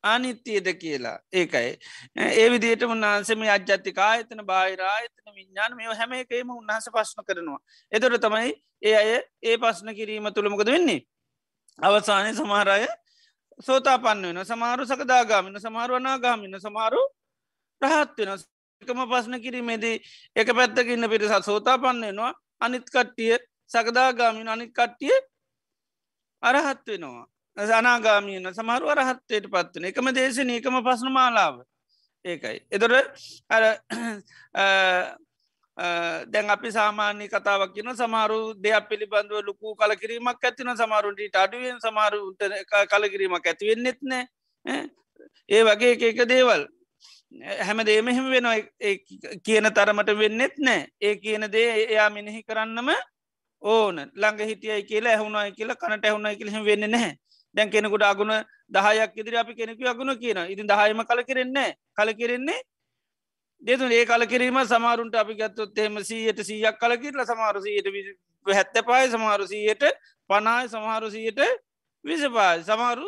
S2: අනිත්‍යයද කියලා. ඒකයි. ඒ විදියට උන්වහන්සේම අජ්‍යත්තික ආයතන බාහිරායතන විඤ්ඥාන මේ හැම එකේම උන්හස පශ්න කරනවා. එතොට තමයි ඒ අය ඒ පස්න කිරීම තුළමකද වෙන්නේ? අවසානය සමහරය සෝතා පන්න වෙන සමාරු සකදාගාමින සමාරුවනාගාමින සමාරු රහත් වෙන එකම පස්න කිරීමේදී එක පැත්තකින්න පිරිසත් සෝතා පන්නනවා අනිත් කට්ටිය සකදාගාමින් අනිත් කට්ටිය අරහත් වෙනවා. අනාගාමීන සමහරු අරහත්තයට පත්වන එකම දේශන එකම පසන මාලාව. ඒකයි. එදොර අර දැන් අපි සාමාන්‍ය කතාවක් කියන සමාරු දෙයක් පිළිබඳව ලොකු කලකිරීමක් ඇතින සමාරුන්ට අඩුවෙන් සමාරුන්ට කලකිරීමක් ඇතිවෙන්නෙත් නෑ. ඒ වගේ එක දේවල්. හැම දේම එහෙම වෙන කියන තරමට වෙන්නෙත් නෑ. ඒ කියන දේ එයා මිනිහි කරන්නම ඕන. ළඟ හිටියයි කියලා ඇහුණයි කියලා කනට ඇහුණයි කියලහෙම වෙන්න නැහැ. දැන් කෙනෙකුට අගුණ දහයක් ඉදිරි අපි කෙනෙකු අගුණ කියන ඉතින් දහයම කල කෙරෙන්නේ කල කෙරෙන්නේ දෙතු ඒ කල කිරීම සමාරුන්ට අපි ගත්තොත් එෙම සීයට සීයක් කල කිරල සමාරුසීයට හැත්ත පායි සමාරුසීයට පනායි සමහරුසීයට විසපායි. සමාරු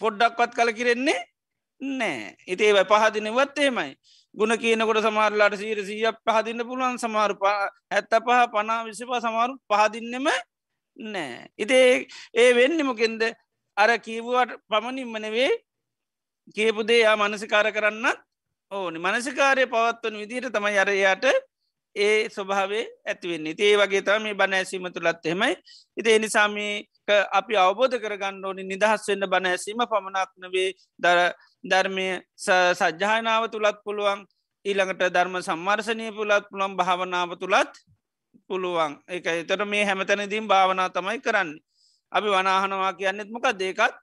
S2: පොඩ්ඩක්වත් කල කිරෙන්නේ නෑ. ඉතේ පහදිනවත් ඒමයි ගුණ කියනකොට සමාරලාට සීර සීයක් පහදින්න පුළුවන් සමාරු හැත්ත පහ පනා විසිපා සමාරු පහදින්නෙම නෑ. ඉතේ ඒ වෙන්නමොකෙන්ද අර කීවුවට පමණින්මනවේ කියපුදේ යා මනසිකාර කරන්නත් ඕනි. මනසිකාරය පවත්වන විදිහට තමයි අරයාට ඒ ස්වභාවේ ඇතිවෙන්නේ ඒ වගේ තම මේ බණ ඇසීම තුළත් එහෙමයි. ඉති එනිසාමි අපි අවබෝධ කරගන්න ඕනි නිදහස් වෙන්න බණ ඇසීම පමණක්නවේ දර ධර්මය සජ්්‍යායනාව තුළත් පුළුවන්. ඊළඟට ධර්ම සම්මර්ශනය පුළත් පුළන් භාවනාව තුළත් පුළුවන්. එක එතට මේ හැමතැනදීම් භාවනා තමයි කරන්න. අපි වනාහනවා කියන්නෙත් මොකක් දේකත්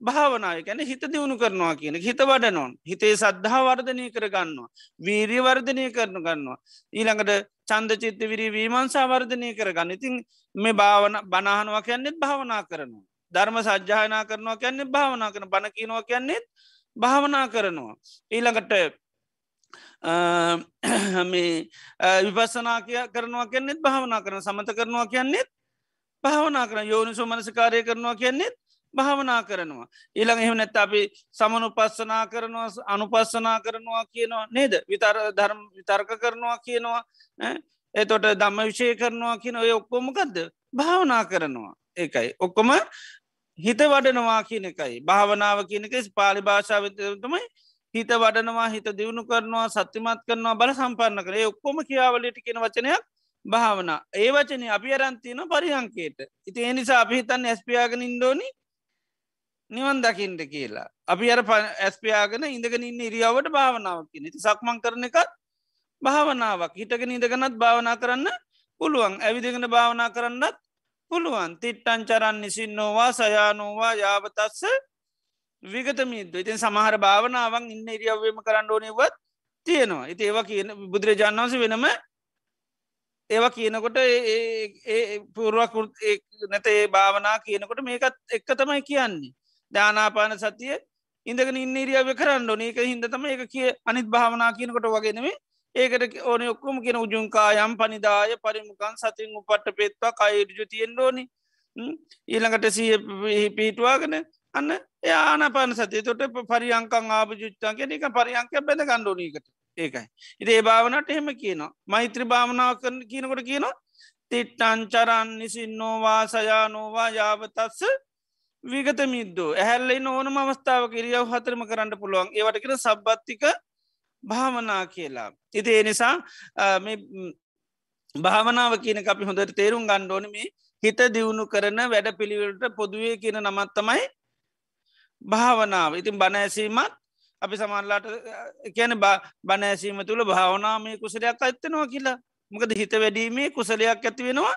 S2: භාවනාව ගැන හිත දියුණු කරනවා කියන හිත වඩනොන් හිතේ සද්ධහා වර්ධනය කරගන්නවා. වීරිය වර්ධනය කරනු ගන්නවා ඊළඟට චන්ද චිත්ත විරී වීමන්සා වර්ධනය කරගන්න. ඉතින් මේ භාවන බනාහනවා කියන්නෙත් භාවනා කරනවා. ධර්ම සජ්‍යායනා කරනවා කියන්නේ භාවනා කරන බණකිනවා කියන්නෙත් භාවනා කරනවා. ඊළඟට මේ විපස්සනා කිය කරනවා කියන්නෙත් භාවනා කරන සමත කරනවා කියන්නෙත් භාවනා කරන යෝනිසු මනසකාරය කරනවා කියන්නෙත් භාවනා කරනවා. ඊළඟ එහෙම නැත්ත අපි සමනු පස්සනා කරනවා අනුපස්සනා කරනවා කියනවා නේද? විතර ධර්ම විතර්ක කරනවා කියනවා එතොට දම්ම විෂය කරනවා කියන ඔය ඔක්කොමකක්ද භාවනා කරනවා. ඒකයි. ඔක්කොම හිත වඩනවා කියන එකයි. භාවනාව කියනක පාලි භාෂාවතමයි හිත වඩනවා හිත දියුණු කරනවා සත්‍යමත් කරනවා බල සම්පන්න කරේ ඔක්කොම කියාවලට කියෙන වචනයක් භාවනා. ඒ වචන අපි අරන්තියන පරිහංකේට ඉති එනිසා අපි හිතන්න ඇස්පියාගෙන ඉන්දෝනි නිවන් දකිින්ට කියලා. අපි අර ඇස්පයාගෙන ඉඳගෙන ඉන්න ඉරියාවට භාවනාවක් නති සක්මං කරන එකත් භාවනාවක්. හිටගෙන ඉඳගනත් භාවනා කරන්න පුළුවන්. ඇවිදිගෙන භාවනා කරන්නත් පුළුවන්. තිට්ටන් චරන් නිසින් නොවා සයානෝවා යාවතස්ස විගත මිද ඉතින් සමහර භාවනාවන් ඉන්න ඉරියව්වම කරන්න ඕනෙවත් තියෙනවා. ඉති ඒවා කියන බුදුරජාණන් වන්ස වෙනම ඒවා කියනකොට පුරුවක් නැත ඒ භාවනා කියනකොට මේකත් එක්ක තමයි කියන්නේ. දානාපාන සතිය ඉඳගෙන ඉන්නරියාව කරන්න ඕනක හිද තම එක කිය අනිත් භාවනා කියනකොට වගෙනවේ ඒකට ඕන ඔක්කොම කියෙන උජුන්කායම් පනිදාය පරිමුකන් සතින් උපට්ට පෙත්වා කයිඩජු තියෙන්ඩෝනි ඊළඟට සිය පිටවාගෙන අන්න යානපාන සතිය. තොට පරියංකං ආපජුච්චාගේ එක පරියංක බැඳ ගණ්ඩෝනීකට ඒකයි. ඉදේ භාවනට එහෙම කියනවා. මෛත්‍ර භාවනාව කරන කියනකොට කියනවා තිට්ටංචරන් නිසින්නෝවා සයානෝවා යාවතස්ස විගත මිද්දෝ ඇහැල්ලෙන් ඕනම අවස්ථාව කිරියාව හතරම කරන්න පුළුවන්. ඒවට කර සබ්බත්තික භාවනා කියලා. ඉති ඒ නිසා භාවනාව කියන අපි හොඳට තේරුම් ගණ්ඩෝනම හිත දියුණු කරන වැඩ පිළිවෙලට පොදුවේ කියන නමත්තමයි භාවනාව. ඉතින් බණඇසීමත් අපි සමන්ලාට කියන බණෑසීම තුළ භාවනාමය කුසලයක් ඇත්තනවා කියලා. මොකද හිත වැඩීමේ කුසලයක් ඇති වෙනවා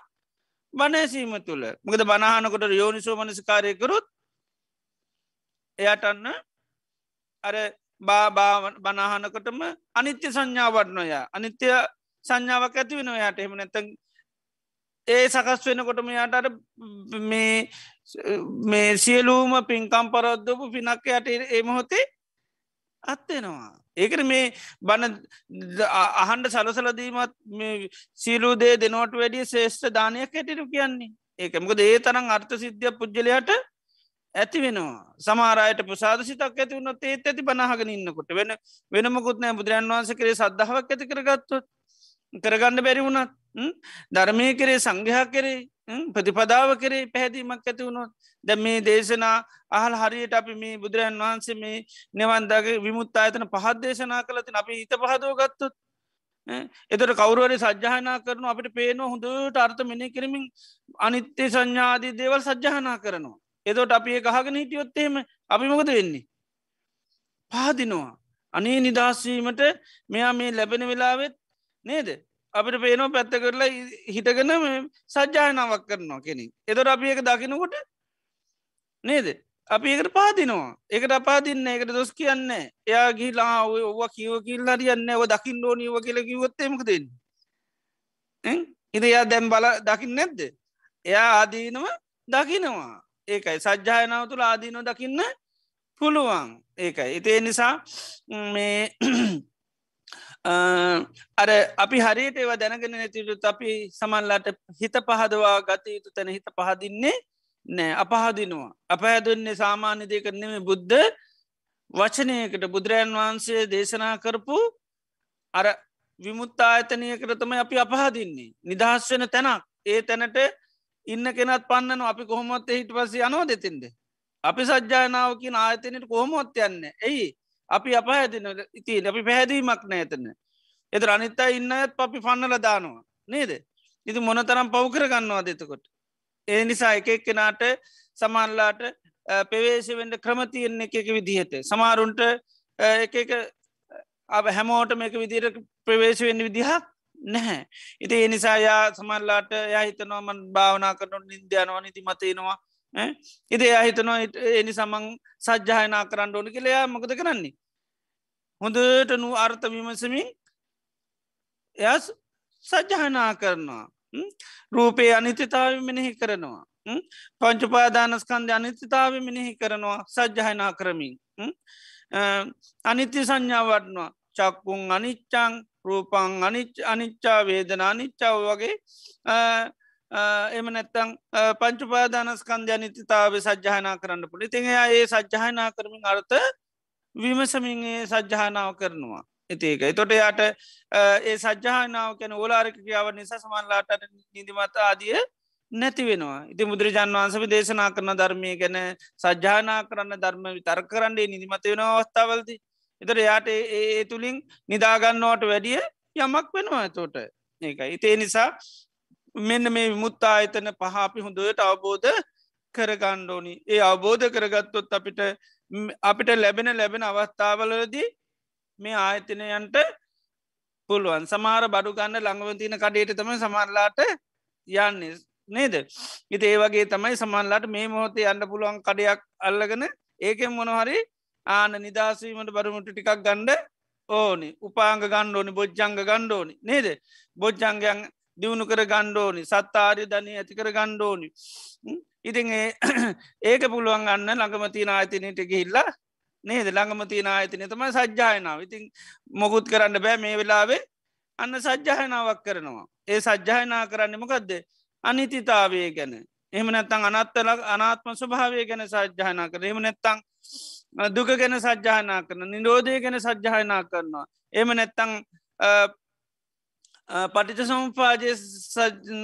S2: බනෑසීම තුළ. මකද බනාහනකොට යෝනිසෝ මනසිකාරයකරුත් එයටන්න අර බා බනාහනකොටම අනිත්‍ය සංඥාවටනොය අනිත්‍ය සංඥාවක් ඇති වෙන යට. එම නැතන් ඒ සකස් වෙනකොටම යාට මේ සියලූම පින්කම් පරද්දපු පිනක් යට ඒමහොතේ අත්වෙනවා ඒකට මේ බණ අහන්ඩ සලසලදීමත් සීලූ දේ දෙනොට වැඩිය ශේෂ්ඨ දානයක් ඇටිරු කියන්නේ. ඒකමකද ඒ තරම් අර්ථ සිද්ධිය පුද්ගලයාට ඇති වෙනවා. සමාරයට ප්‍රසාද සිතක් ඇති වුණොත් ඒත් ඇති බනහගෙන ඉන්නකොට වෙන වෙනමකුත්නෑ බුදුරන් වහන්ස කරේ සද්ධාවක් ඇති කරගත්තුත් කරගන්න බැරි වුණත් ධර්මය කරේ සංඝයා කරේ ප්‍රතිපදාව කරේ පැහැදීමක් ඇති වුණොත් ද මේ දේශනා අහල් හරියට අපි මේ බුදුරන් වහන්සේ මේ නිවන්දගේ විමුත් අයතන පහත් දේශනා කලතින් අපි හිත පහදෝ ගත්තොත් එතට කවරුවර සජ්‍යායනා කරනු අපට පේන හොඳට අර්ථ මෙනි කරමින් අනිත්‍ය සංඥාදී දේවල් සජ්‍යායනා කරනවා. එතොට අපි ගහගෙන හිටියොත්තේම අපි මොකද වෙන්නේ. පාදිනවා. අනේ නිදහස්වීමට මෙයා මේ ලැබෙන වෙලාවෙත් නේද. අපිට පේනෝ පැත්ත කරලා හිටගෙන සජ්‍යායනාවක් කරනවා කෙනෙ. එතොට අපි එක දකිනකොට නේද. අපි එකට පාදිනවා එකට අපාදින්න එකට දොස් කියන්න එයා ගිලා ඔව කිව කිල් හරියන්න ඔ දකිින් ෝනීව කියල කිවොත්තේමක දෙන්න ඉද එයා දැම් බල දකිින් නැද්ද එයා ආදීනව දකිනවා ඒකයි. සජ්‍යායනාව තුළ ආදීනෝ දකින්න පුළුවන්. ඒකයි. ඉතිේ නිසා මේ අර අපි හරියට ඒව දැනගෙන නැතිට අපි සමල්ලාට හිත පහදවා ගත යුතු තැන හිත පහදින්නේ නෑ. අපහදිනවා. අප හැදුන්නේ සාමාන්‍ය දෙ කරනෙම බුද්ධ වචනයකට. බුදුරජන් වහන්සේ දේශනා කරපු අර විමුත්තා අතනයකරතම අපි අපහදින්නේ. නිදහස් වෙන තැනක්. ඒ තැනට ඉන්න කෙනත් පන්නන අපි කොහොමොත් හිට පස යනෝ දෙතින්ද? අපි සජ්‍යානාවකින් ආයතනයට කොහොමොත් යන්න ඇයි අපි අප හැදින ඉතින් අපි පැහැදීමක් නෑතන එත අනිත්තා ඉන්න ඇත් අපි පන්නල දානවා. නේද? ඉති මොන තරම් පව් කරගන්නවා දෙතකොට ඒ නිසා එක එක්කෙනාට සමන්ලාට පෙවේශවෙන්ට ක්‍රමතියෙන් එක එක විදිහට. සමාරුන්ට එක එක අප හැමෝට මේක විදිර ප්‍රවේශවෙන්න විදිහක් නැහැ. ඉති ඒ නිසා යා සමල්ලාට යහිතනවා මන් භාවනා කරනු නින්දයනවා නිති මතයනවා ඉති අහිතනවා එනි සමං සජ්‍යායනා කරන්න ඕනි කියලයා මොකද කරන්නේ. හොඳට නු අර්ථ විමසමින් එය සජ්‍යායනා කරනවා. රූපේ අනිතිතාව මෙනෙහි කරනවා. පංචුපාදානස්කන්ධ අනිතිතාව මෙනෙහි කරනවා සජ්්‍යහනා කරමින්. අනිත්‍ය සංඥාවටනවා චක්කුන් අනිච්චං රූපං අනිච්චා වේදන අනිච්චාව වගේ එම නැත්තං පංචුපාදානස්කන්ධ අනිතිතාව සජ්්‍යහනා කරන්න පුළි තිං ඒ සජ්්‍යහනා කරමින් අර්ථ විමසමින් සජ්්‍යහනාව කරනවා. ඉතික තොට යාට ඒ සජ්‍යානාව කැන ඕලාරක කියාව නිසා සමන්ලාට නිදිමත ආදිය නැති වෙනවා. ඉති බුදුරජාන් වන්සපි දේශනා කරන ධර්මය ගැන සජ්‍යානා කරන්න ධර්ම විතර කරන්නේ නිදිමත වෙන අවස්ථාවලති එතර යාට ඒ තුළින් නිදාගන්නවට වැඩිය යමක් වෙනවා තෝට ඒකයි. ඉතේ නිසා මෙන්න මේ විමුත්තා අයතන පහපි හොඳට අවබෝධ කරගණ්ඩෝනි ඒ අවබෝධ කරගත්තොත් අපිට අපිට ලැබෙන ලැබෙන අවස්ථාවලදී මේ ආයතනයන්ට පුළුවන්. සමාර බඩු ගන්න ළඟවතින කඩේට තම සමරලාට යන්නේ. නේද? ඉති ඒ වගේ තමයි සමන්ලාට මේ මොහොතේ අන්න පුළුවන් කඩයක් අල්ලගෙන ඒකෙන් මොනහරි ආන නිදශීමට බරුමුට ටිකක් ගණ්ඩ ඕනි. උපාංග ගණ්ඩෝනි බොජ්ජංග ගණ්ඩෝනි නේද? බොජ්ජංගයන් දියුණු කර ගණ්ඩෝනි සත්තාරය ධනය ඇති කර ගණ්ඩෝනි ඉතින් ඒක පුළුවන් ගන්න ළඟමතින ආයතනයට ගිහිල්ලා නේද? ළඟම තියෙන ආයතනය තම සජ්‍යායනාව ඉතින් මොකුත් කරන්න බෑ මේ වෙලාවේ. අන්න සජ්‍යායනාවක් කරනවා. ඒ සජ්‍යායනා කරන්නමකක්ද අනිතිතාවය ගැන. එහම නැත්තං අනත්තලක් අනාත්ම ස්වභාවය ගැන සජ්‍යායනා කර එම නැත්තං දුක ගැන සජ්‍යායනා කරන නිරෝධය ගැන සජ්‍යායනා කරනවා එම නැත්තං පටිච සම්පාජය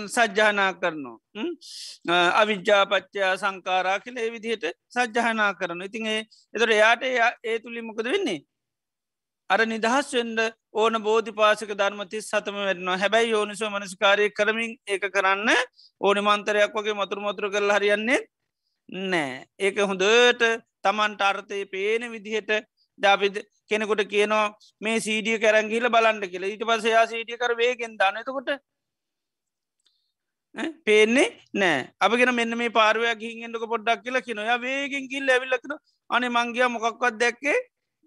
S2: සජ්‍යානා කරනවා. අවිද්‍යාපච්චයා සංකාරා කියල ඒ විදිහට සජ්‍යානා කරන ඉතින් ඒ එතට එයාට ඒ තුළිමකද වෙන්නේ? අර නිදහස් වෙන්ඩ ඕන බෝධි පාසක ධර්මති සතම වෙන්නවා හැබැයි යෝනිසෝ මනස්කාරය කරමින් ඒක කරන්න ඕනි මන්තරයක් වගේ මතුර මතුර කරල හරියන්නේ නෑ ඒක හොඳට තමන්ට අර්ථය පේන විදිහට ජාපිද කෙනෙකුට කියනවා මේ සීඩිය කැරංගිල බලන්ට කියල. ඊට පසයා සීටිය කර වේගෙන් දනතකොට පේන්නේ නෑ. අපගෙන මෙන්න මේ පාරවයක් හිගෙන්ටක පොඩ්ඩක් කියල කිය නොය වේගෙන් කිල් ඇවිල්ලකන අනේ මංගිය මොකක්වත් දැක්කේ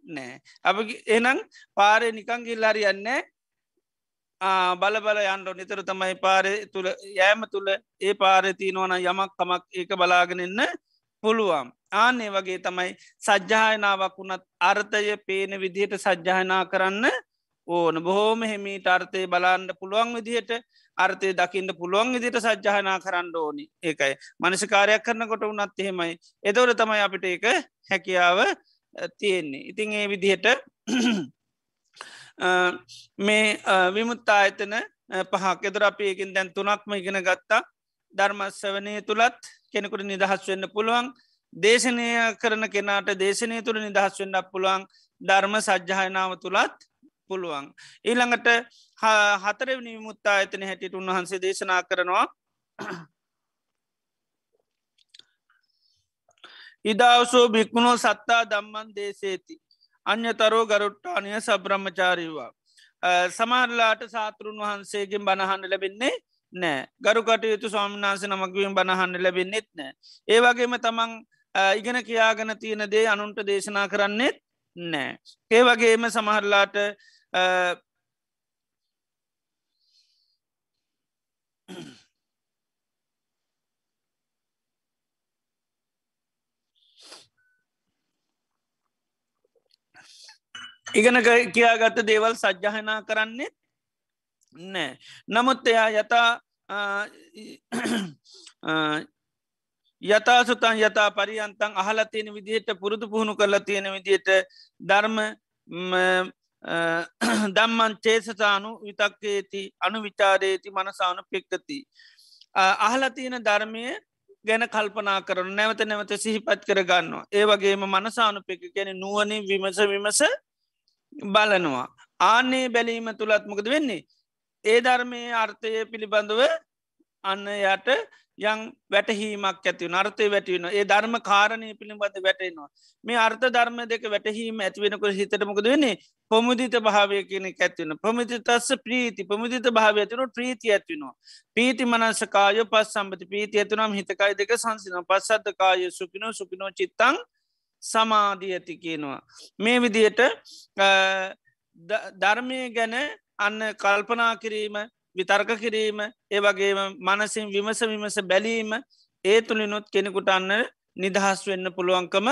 S2: නෑ. අප එනම් පාරය නිකං කිල්ලාරි යන්නේ බල බල යන්ඩෝ නිතර තමයි පාරය තුළ යෑම තුළ ඒ පාරති නොවන යමක් කමක් ඒක බලාගෙනන්න පුළුවන්. ආනේ වගේ තමයි සජ්‍යායනාවක් වුණත් අර්ථය පේන විදිහට සජ්‍යායනා කරන්න ඕන. බොහෝම හෙමීට අර්ථය බලන්ඩ පුළුවන් විදිහට අර්ථය දකින්න පුළුවන් විදිට සජ්‍යායනා කරන්න ඕනි. ඒකයි. මනසිකාරයක් කරනකොට වනත් එහෙමයි. එතවර තමයි අපිට ඒක හැකියාව තියෙන්නේ. ඉතිං ඒ විදිහට මේ විමුත්තා අයතන පහක්. එදර අපි ඒකින් දැන් තුනක්ම ඉගෙන ගත්තා. ධර්මස්වනය තුළත් කෙනෙකුට නිදහස් වෙන්න පුළුවන්. දේශනය කරන කෙනාට දේශනය තුළ නිදහස් වෙන්නක් පුළුවන් ධර්ම සජ්්‍යහයනාව තුළත් පුළුවන්. ඊළඟට හතරවනි මුත්තා ඇතන හැටිට උන්වහන්සේ දේශනා කරනවා ඉදවසෝ භික්මුණෝ සත්තා දම්මන් දේශේති. අන්‍යතරෝ ගරුට්ටානය සබ්‍රහ්මචාරීවා. සමහරලාට සාතෘන් වහන්සේගෙන් බණහන්න ලැබෙන්නේ නෑ ගරුකට යුතු ස්වාමිනාස නමක්වීම බණහන්න ලැබෙන්නෙත් නෑ. ඒවගේම තමන් ඉගෙන කියාගන තියෙන දේ අනුන්ට දේශනා කරන්නෙත් නෑ. ඒ වගේම සමහරලාට ඉගෙන කියාගත්ත දේවල් සජ්්‍යහනා කරන්නේ නෑ නමුත් එයා යතා යතා සුතන් යතා පරියන්තන් අහල තියෙන විදිහට පුරුදු පුහුණු කරලා තියෙන විදියට ධර්ම දම්මන් චේසතානු විතක්කේති අනු විචාරේති මනසානු පෙක්කති. අහල තියෙන ධර්මය ගැන කල්පනා කරන නැවත නැවත සිහිපත් කර ගන්නවා. ඒ වගේම මනසානු පෙක ගැන නුවනින් විමස විමස බලනවා. ආනේ බැලීම තුළත්මකද වෙන්නේ. ඒ ධර්මය අර්ථය පිළිබඳව අන්න යට යං වැටහීමක් ඇති නර්තය වැටවෙන ඒ ධර්ම කාරණය පිළිබඳ වැටෙනවා. මේ අර්ථ ධර්ම දෙක වැටහීම ඇතිවෙනකොට හිතටමකද වෙන්නේ පොමුදිත භාවය කියන ඇත්වෙන පමිති තස්ස ප්‍රීති පමුදිත භාව ඇතින ප්‍රීති ඇත්වෙනවා. පීති මනසකාය පස් සම්බති පීති ඇතුනම් හිතකයි දෙක සංසින පස්සද්ධකාය සුපිනෝ සුපිනෝ චිත්තං සමාධී ඇති කියනවා. මේ විදියට ධර්මය ගැන අන්න කල්පනා කිරීම විතර්ක කිරීම ඒ වගේම මනසින් විමස විමස බැලීම ඒ තුළිනුත් කෙනෙකුට අන්න නිදහස් වෙන්න පුළුවන්කම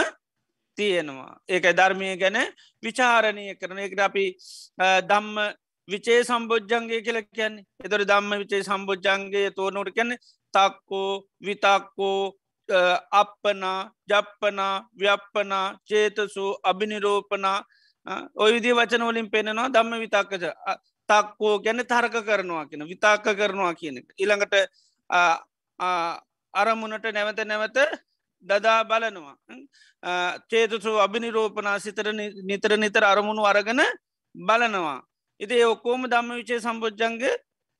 S2: තියෙනවා. ඒක ධර්මය ගැන විචාරණය කරන. එකට අපි දම්ම විචේ සම්බෝජ්ජන්ගේ කියල කියන්නේ. එතොර දම්ම විචේ සම්බෝජ්ජන්ගේ තෝනොට කියන්නේ තක්කෝ විතක්කෝ අපපනා ජප්පනා ව්‍යප්පනා චේතසු අභිනිරෝපනා ඔය විදි වචනවලින් පෙනෙනවා දම්ම විතක්කච තක්කෝ ගැන තරක කරනවා කියෙන විතාක කරනවා කියන එක. ඉළඟට අරමුණට නැවත නැවත දදා බලනවා. චේතුසු අභිනිරෝපනා සිතර නිතර නිතර අරමුණු අරගෙන බලනවා. ඉති ඔක්කෝම දම්ම විචේ සම්බෝජ්ජන්ගේ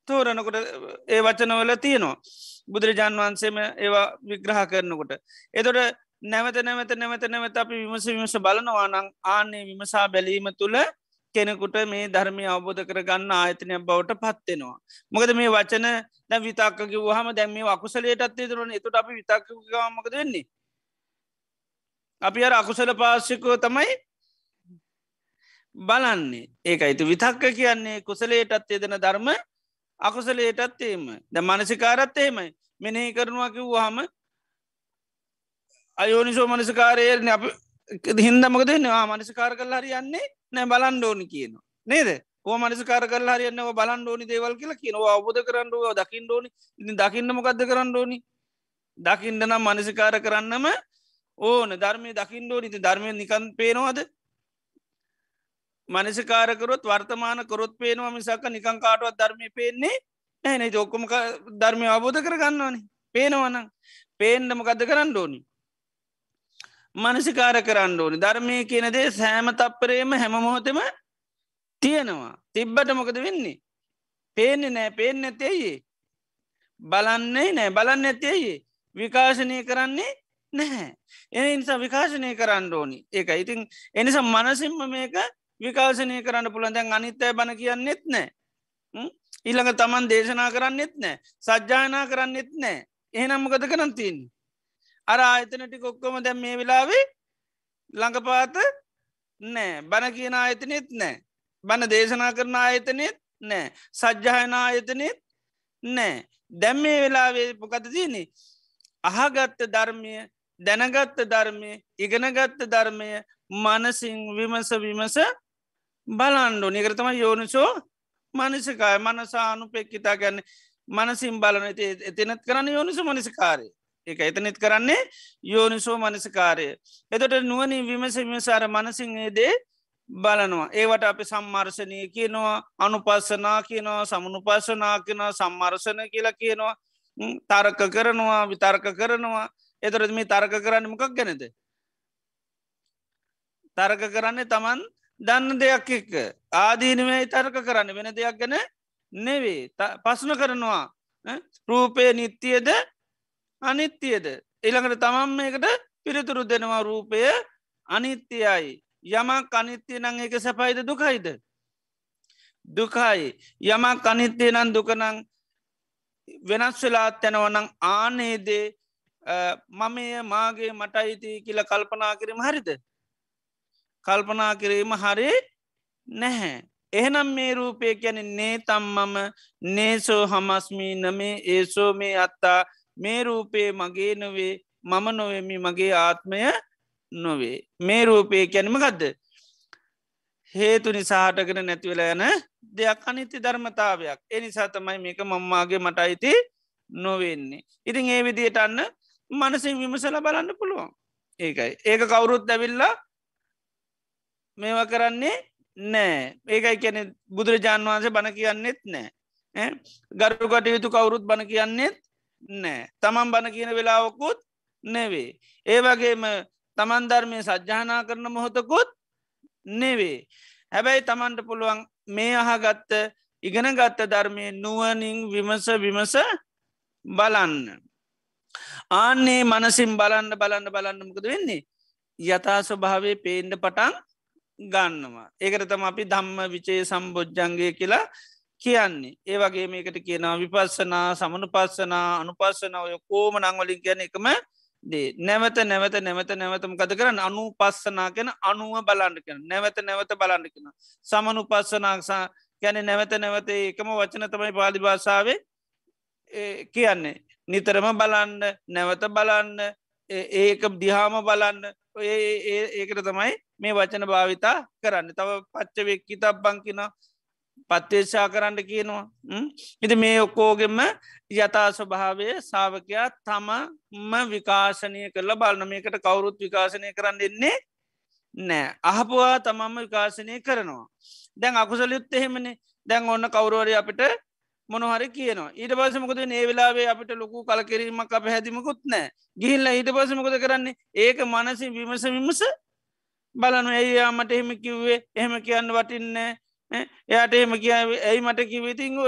S2: තෝරනකොට ඒ වචනවල තියෙනවා. බුදුරජාන් වහන්සේම ඒවා විග්‍රහ කරනකොට. එතොට නැවත නැවත නැවත නැවත අපි විමස විමස බලනවා නං ආන්නේ විමසා බැලීම තුළ කෙනෙකුට මේ ධර්මය අවබෝධ කරගන්න ආයතනයක් බවට පත්වෙනවා. මොකද මේ වචන දැ විතාකක වහම දැම මේ අකුසලේටත් තුරන එතුට අපි විතාකමකද වෙන්නේ. අපි අර අකුසල පාශිකෝ තමයි බලන්නේ. ඒක අයිතු විතක්ක කියන්නේ කුසලේටත් යෙදෙන ධර්ම අකුසලේටත් ඒම ද මනසිකාරත් ඒමයි මෙනෙහි කරනවා කිව්වාහම අයෝනිසෝ මනසිකාරයන අප හින්දමකද නවා මනසිකාර කල් හරියන්නේ නෑ බලන් ඩෝනි කියනවා. නේද? ඕ මනසිකාර කල් හරියන්නව බලන් ඩෝනි දේවල් කියලා කියනවා. අවබෝධ කරන්නුව දකිින් ඩෝනි ඉති දකින්න මොකක්ද කරන්න ඩෝනි දකිින්ට නම් මනසිකාර කරන්නම ඕන. ධර්මය දකිින්ඩෝ නිති ධර්මය නිකන් පේනවාද? මනසිකාරකරොත් වර්තමාන කොරොත් පේනවා මිසක්ක නිකං කාටුවත් ධර්මය පේන්නේ ඇන ඔක්කොම ධර්මය අවබෝධ කරගන්නවනි පේනවනම්. පේන්ඩම ගද කරන්න ඕනි? මනසිකාර කරන්න ඕනි. ධර්මය කියනදේ සෑම තප්පරේම හැමමොහොතම තියෙනවා. තිබ්බට මොකද වෙන්නේ? පේන්නේ නෑ පේෙන් ඇතේයේ බලන්නේ නෑ බලන්න ඇතේයේ විකාශනය කරන්නේ නැහැ. එ නිසා විකාශනය කරන්න ඕනි. ඒක ඉතින් එනිසා මනසිම්ම මේක විකාශනය කරන්න පුළන් දැන් අනිත්තය බණ කියන්නෙත් නෑ. ඊළඟ තමන් දේශනා කරන්නෙත් නෑ. සජ්්‍යායනා කරන්නෙත් නෑ. එහෙනම්මකද කරන්තින්නේ අර ආයතනටි කොක්කොම දැම් මේ වෙලාවේ ළඟපාත නෑ. බණ කියන ආයතනෙත් නෑ. බණ දේශනා කරන ආයතනෙත් නෑ. සජ්්‍යහයන ආයතනෙත් නෑ. දැම් මේ වෙලාවේ පොකත තියන්නේ? අහගත්ත ධර්මය දැනගත්ත ධර්මය ඉගෙනගත්ත ධර්මය මනසිං විමස විමස බලන්ඩු නිකරතම යෝනිසෝ මනසිකාය. මනසානු පෙක්කිතා ගැන්න මනසිම් බලන එතනත් කරන්න යෝනිසු මනසිකාරය. එක එතනෙත් කරන්නේ යෝනිසෝ මනසිකාරය. එතට නුවනින් විමස විමසාර මනසිංහේදේ බලනවා. ඒවට අපි සම්මර්ශනය කියනවා අනුපස්සනා කියනවා සමනුපස්සනා කියනවා සම්මර්ශන කියලා කියනවා තරක කරනවා විතර්ක කරනවා එතරත් මේ තර්ක කරන්න මොකක් ගැනද. තර්ක කරන්නේ තමන් දන්න දෙයක් එක්ක ආදීනමේ තර්ක කරන්න වෙන දෙයක් ගැන නෙවේ පස්න කරනවා රූපය නිත්‍යයද අනිත්‍යයද එළඟට තමන් මේකට පිළිතුරු දෙනවා රූපය අනිත්‍යයයි යමක් අනිත්‍යය නං එක සැපයිද දුකයිද? දුකයි. යමක් අනිත්‍යය නන් දුකනං වෙනස් වෙලාත් යැනවනං ආනේදේ? මමය මාගේ මට අයිති කියල කල්පනා කිරීම හරිද? කල්පනා කිරීම හරි නැහැ. එහෙනම් මේ රූපය ගැන නේ තම්මම නේසෝ හමස්මී නමේ ඒසෝ මේ අත්තා මේ රූපේ මගේ නොවේ මම නොවෙමි මගේ ආත්මය නොවේ. මේ රූපය කැනීම ගදද හේතු නිසාහටගෙන නැතිවල යන දෙයක් අනිති ධර්මතාවයක්. එනිසා තමයි මේක මම්මාගේ මට අයිති නොවෙන්නේ. ඉතින් ඒ විදියට අන්න මනසින් විමසල බලන්න පුළුවන්. ඒකයි. ඒක කවුරුත් ඇවිල්ලා මේවා කරන්නේ නෑ. ඒකයි කැනෙ බුදුරජාන් වහන්සේ බණ කියන්නෙත් නෑ. ගරු කටයුතු කවුරුත් බණ කියන්නෙත් නෑ තමන් බණ කියන වෙලාවකුත් නෙවේ. ඒවගේම තමන් ධර්මය සජ්්‍යානා කරන මොහොතකුත් නෙවේ. හැබැයි තමන්ට පුළුවන් මේ අහගත්ත ඉගෙන ගත්ත ධර්මය නුවනින් විමස විමස බලන්න. ආන්නේ මනසිම් බලන්න බලන්න බලන්නමකද වෙන්නේ? යථා ස්වභාවේ පේන්ඩ පටන් ගන්නවා. ඒකට තම අපි ධම්ම විචේ සම්බෝජ්ජන්ගේ කියලා කියන්නේ. ඒ වගේ මේකට කියනවා විපස්සනා සමනු පස්සනා අනුපස්සන ඔය කෝම නංවලින් කියන එකම දේ. නැවත නැවත නැවත නැවතම කද කරන්න? අනු පස්සනා කෙන අනුව බලන්න කෙන නැවත නැවත බලන්න කෙන සමනු පස්සනාක්සා ගැන නැවත නැවත එකම වචන තමයි පාලි භාසාාවේ කියන්නේ. නිතරම බලන්න නැවත බලන්න ඒක දිහාම බලන්න. ඒකට තමයි මේ වචන භාවිතා කරන්න. තව පච්චවෙක් කිතක් බංකින පත්තේශා කරන්න කියනවා. ඉති මේ ඔක්කෝගෙම යථා ස්වභාවය සාාවකයා තමම විකාශනය කරලා බලන. මේකට කවුරුත් විකාශනය කරන්න එන්නේ නෑ. අහපුවා තමම්ම විකාශනය කරනවා. දැන් අකුසලයුත් එහෙමනි. දැන් ඔන්න කවරුවරය අපිට මොනහරි කියනවා. ඊට පසමකද ඒ වෙලාවේ අපිට ලොකු කලකිරීමක් අප හැදිමකුත් නෑ. ගිහිල්ල ඊට පසමකොද කරන්නේ? ඒක මනසින් විමස විමස බලනු ඇයි මට එහෙම කිව්වේ? එහෙම කියන්න වටින්නේ එයාට එහෙම කිය ඇයි මට කිවතින්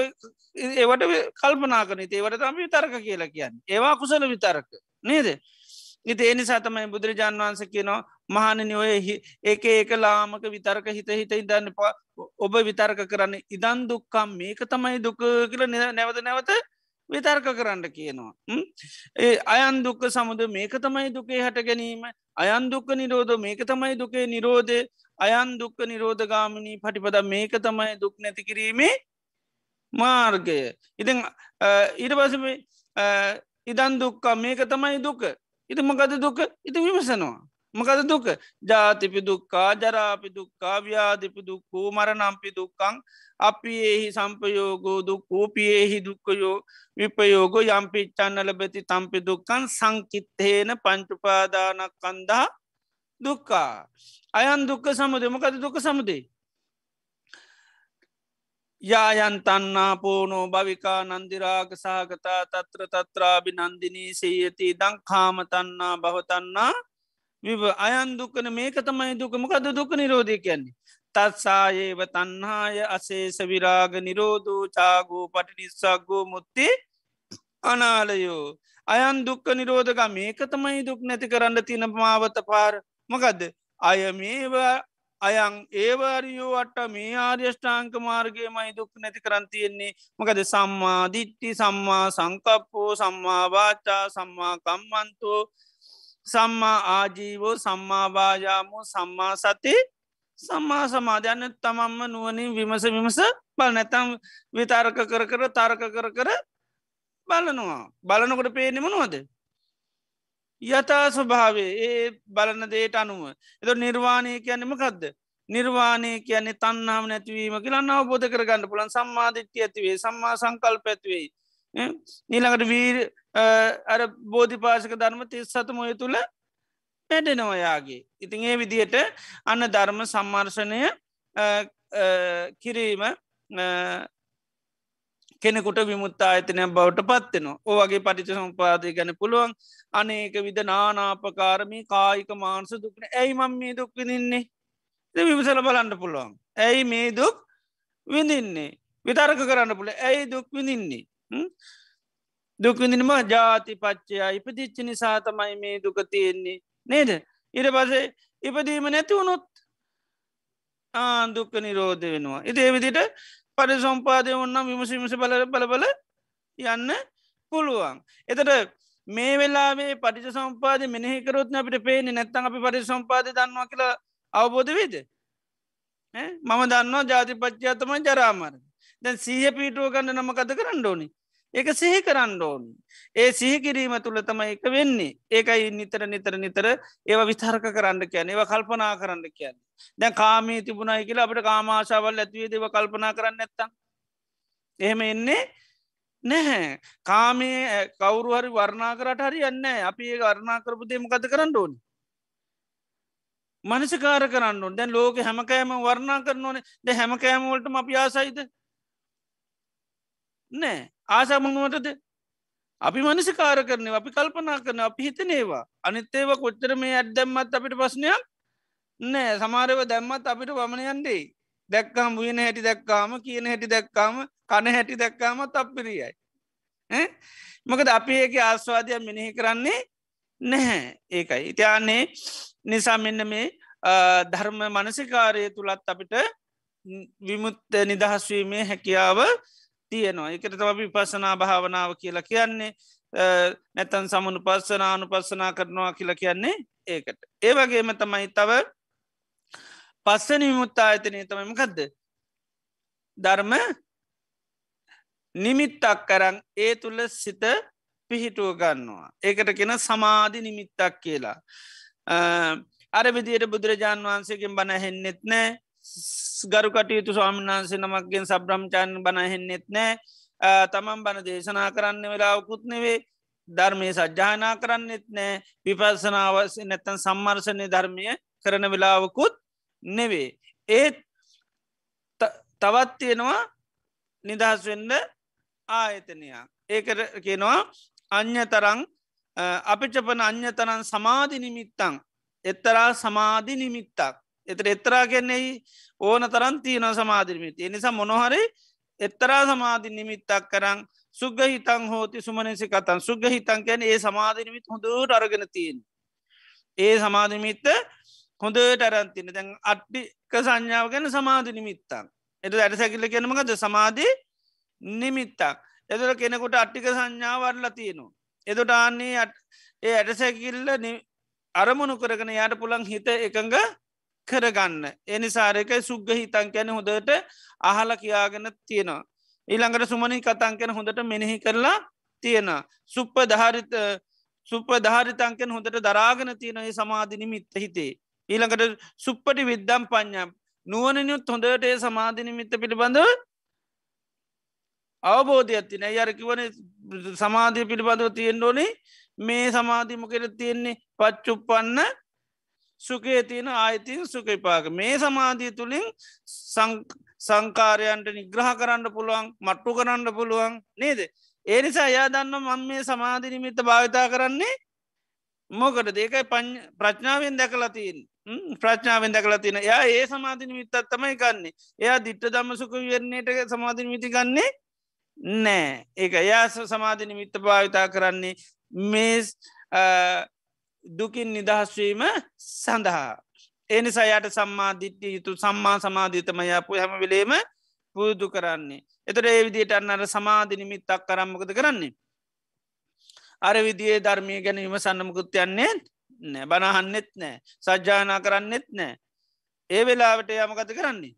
S2: ඒවට කල්පනා කන ඒවට තම විතරක කියලා කියන්න. ඒවා කුසල විතරක. නේද? ඉති එනිසා තමයි බුදුරජාන් වන්ස කියනවා මහනනි ඔය ඒක ඒක ලාමක විතරක හිත හිත ඉදන්න පා ඔබ විතර්ක කරන්න ඉදන් දුක්කම් මේක තමයි දුක කියල නැවත නැවත විතර්ක කරන්න කියනවා. ඒ අයන් දුක්ක සමුද මේක තමයි දුකේ හට ගැනීම. අයන් දුක්ක නිරෝධ මේක තමයි දුකේ නිරෝධය. අයන් දුක්ක නිරෝධගාමිනී පටිපද මේක තමයි දුක් නැති කිරීමේ මාර්ගය. ඉතිං ඊට පසම ඉදන් දුක්කා මේක තමයි දුක. ඉති මකද දුක? ඉති විමසනවා. මකද දුක? ජාතිපි දුක්කා ජරාපි දුක්කා ව්‍යාධිපි දුක්කූ මරනම්පි දුක්කං අපි එහි සම්පයෝගෝ දුක්කූපියෙහි දුක්කයෝ විපයෝගෝ යම්පිච්චන්න ලබැති තම්පි දුක්කන් සංකිත්තේන පංචුපාදානක් කන්දා දුක්කා අයන් දුක්ක සමුදේ මොකද දුක සමුදේ යායන්තන්නා පෝනෝ භවිකා නන්දිරාග සහගතා තත්‍ර තත්‍රාබි නන්දිනී සේයති දංකාමතන්නා බහතන්නා විව. අයන් දුකන මේක තමයි දුකමකද දුක නිරෝධය කියන්නේ? තත්සායේව තන්හාය අසේස විරාග නිරෝධූ චාගූ පටිනිස්සක්ගූ මුත්ති අනාලයෝ. අයන් දුක්ක නිරෝධක මේක තමයි දුක් නැති කරන්න තින මාවත පාර. මකදද? අය මේවා අයං ඒවාරියෝ අට මේ ආර්යෂ්ඨාංක මාර්ගය මයි දුක් නැති කරන්තියෙන්නේ මකද සම්මා දිට්ටි සම්මා සංකප්පෝ සම්මාවාචා සම්මා කම්මන්තෝ සම්මා ආජීවෝ සම්මාවායාමෝ සම්මා සති සම්මා සමාධයන්න තමම්ම නුවනින් විමස විමස බල නැතම් විතාරක කර කර තාරක කර කර බලනවා. බලනකොට පේනෙමනවාද යථා ස්වභාවේ ඒ බලන දේට අනුව. එත නිර්වාණය කියන්නම කදද නිර්වාණය කියන්නේ තන්නාම නැතිවීම කියලන්න අවබෝධ කරගන්න පුලන් සම්මාධිත්‍ය ඇතිවේ සම්මා සංකල්ප ඇතිවෙයි නීළඟට වීර් අර බෝධිපාසක ධර්ම තිස් සතමොය තුළ පැඩෙනවයාගේ ඉතින් ඒ විදියට අන්න ධර්ම සම්මර්ශනය කිරීම කෙනෙකුට විමුත්තා ඇතිනය බවට පත්වෙනවා ඕවගේ පටිච සම්පාදය ගැන පුළුවන් අනේක විද නානාපකාරමී කායික මාන්ස දුක්න ඇයි මම් මේ දුක් විඳින්නේ? විමසල බලන්න පුළුවන්. ඇයි මේ දුක් විඳින්නේ? විතරක කරන්න පුළ ඇයි දුක් විඳින්නේ? දුක්විඳිනම ජාති පච්චයා ඉපදිච්ච නිසා තමයි මේ දුක තියෙන්නේ. නේද? ඉට පසේ ඉපදීම නැති වුණොත් ආදුක්ක නිරෝධ වෙනවා. ඉති ඒවිදිට පරි සම්පාදය ඔන්නම් විමසිමස බල බල බල යන්න පුළුවන්. එතට මේ වෙලාේ පටිච සම්පාද මෙනෙහිකරොත් අපිට පේන නැත්තන් අපි පරි සම්පාද දන්නවා කියලා අවබෝධ වේද මම දන්නවා ජාතිපච්චාතම ජරාමර දැන් සීහ පීටුව ගන්න නම කද කරන්න ඕනි? ඒක සිහි කරන්න ඕනි. ඒ සිහි කිරීම තුළ තම එක වෙන්නේ. ඒකයි නිතර නිතර නිතර ඒව විස්ථර්ක කරන්න කියන්න ඒව කල්පනා කරන්න කියන්න. දැන් කාමී තිබුණයි කියලා අපට කාමාශාවල් ඇතිවේ දෙව කල්පනා කරන්න ඇත්තම් එහෙම එන්නේ නැහැ. කාමේ කවුරු හරි වර්ණා කරට හරි යන්න අපි ඒ වර්ණා කරපු දෙම කත කරන්න ඕනි? මනසිකාර කරන්න දැන් ලෝක හැමකෑම වර්ණා කරන ඕනේ ද හැමකෑමවලට අපි ආසයිද? නෑ ආසාමනුවටද අපි මනසිකාර කරන අපි කල්පනා කරන අපි හිතනේවා. අනිත් ඒව කොච්චර මේ ඇත්දැම්මත් අපිට ප්‍රශ්නයක් නෑ. සමාරව දැම්මත් අපිට වමනයන්ඩේ දැක්කාම වයන හැටි දැක්කාම කියන හැටි දැක්කාම කන හැටි දැක්කාමත් අපිරියයි. මකද අපි ඒක ආස්වාදයක් මෙනෙහි කරන්නේ නැහැ. ඒකයි. ඉතියාන්නේ නිසා මෙන්න මේ ධර්ම මනසිකාරය තුළත් අපිට විමුත්ත නිදහස්වීමේ හැකියාව තියෙනවා. එකට තම පසනා භාවනාව කියලා කියන්නේ. නැතන් සමුණු පස්සනානු පස්සනා කරනවා කියලා කියන්නේ ඒකට. ඒවගේම තමයි තව පස්සන විමුත්තා අතනය තමයිමකක්ද ධර්ම නිමිත්තක් කරන් ඒ තුළ සිත පිහිටුව ගන්නවා. ඒකට කෙන සමාධි නිමිත්තක් කියලා. අර විදියට බුදුරජාණන් වහන්සේගෙන් බණ හෙන්නෙත් නෑ. ගරු කටයුතු ස්වාමිනාන්සේ නමක්ගෙන් සබ්‍රම්චාන් බණහෙන්නෙත් නෑ. තමන් බණ දේශනා කරන්න වෙලාවකුත් නෙවේ. ධර්මය සජ්‍යානා කරන්නෙත් නෑ. විපස්සනාවස නැත්තන් සම්මර්ශනය ධර්මය කරන වෙලාවකුත් නෙවේ. ඒත් තවත් තියෙනවා නිදහස් වෙන්න ආයතනයක්. ඒකට කියනවා අ්‍ය තරං අපිචපන අ්‍ය තරන් සමාධි නිමිත්තං. එත්තරා සමාධි නිමිත්තක්. එතර එත්තරා කෙන්නෙයි ඕන තරන් තියන සමාධිමිත එනිසා මොනොහරි එත්තරා සමාධි නිමිත්තක් කරං සුග හිතං හෝති සුමනසි කතන් සුග හිතන් කැන ඒ සමාධිනිමිත් හොඳට අරගෙන තියෙන් ඒ සමාධිමිත්ත හොඳට අරන්තින දැන් අට්ටික සංඥාව ගැන සමාධි නිමිත්තක්. එට ඇට සැකිල්ල කෙනමකද සමාධී නිමිත්තක්. එදර කෙනෙකුට අට්ටික සංඥාවරලා තියෙනවා. එදොට ආන්නේ ඒ ඇට සැකිල්ල අරමුණු කරගෙන යාට පුළන් හිත එකඟ කරගන්න එනිසාරක සුග්ග හිතන් කැන හොඳට අහල කියාගෙන තියෙනවා. ඊළඟට සුමනි කතන් කැන හොඳට මෙනෙහි කරලා තියෙන. සුප්ප ධාරිත සුප ධාරිතංකෙන් හොඳට දරාගෙන තියෙනයි සමාධිනිමිත්ත හිතේ. ඊළඟට සුප්පටි විද්දම් පඥ්ඥම් නුවනනිුත් හොඳට ඒ සමාධිනිමිත්ත පිළිබඳව අවබෝධයක් තින යරකිවන සමාධය පිළිබඳව තියෙන් ඕනේ මේ සමාධිමකට තියෙන්නේ පච්චුප්පන්න සුකේ තියෙන ආයිතින් සුකපාක මේ සමාධී තුළින් සංකාරයන්ට නිග්‍රහ කරන්න පුළුවන් මට්ටු කරන්න පුළුවන් නේද. ඒ නිසා යා දන්න මං මේ සමාධිනිමිත්ත භාවිතා කරන්නේ මොකට දේකයි ප්‍රඥාවෙන් දැකලතින් ප්‍රඥාවෙන් දැකලා තින යා ඒ සමාධිනිමිත්තත් තමයි ගන්නේ. එයා දිට්ට දම්ම සුක වරණයට සමාධිනිමිති ගන්නේ නෑ. ඒක එයා සමාධිනිමිත්ත භාවිතා කරන්නේ මේ දුකින් නිදහස්වීම සඳහා. එනිසා යට සම්මාධිට්්‍ය යුතු සම්මා සමාධීතමයපු හැම වෙලේම පුරුදු කරන්නේ. එතට ඒ විදියට අන්නර සමාධිනිමිත්තක් කරම්මකද කරන්නේ. අර විදියේ ධර්මය ගැන විමසන්නමකුත් යන්නේ නෑ බණහන්නෙත් නෑ සජ්‍යානා කරන්නෙත් නෑ. ඒ වෙලාවට යමකත කරන්නේ.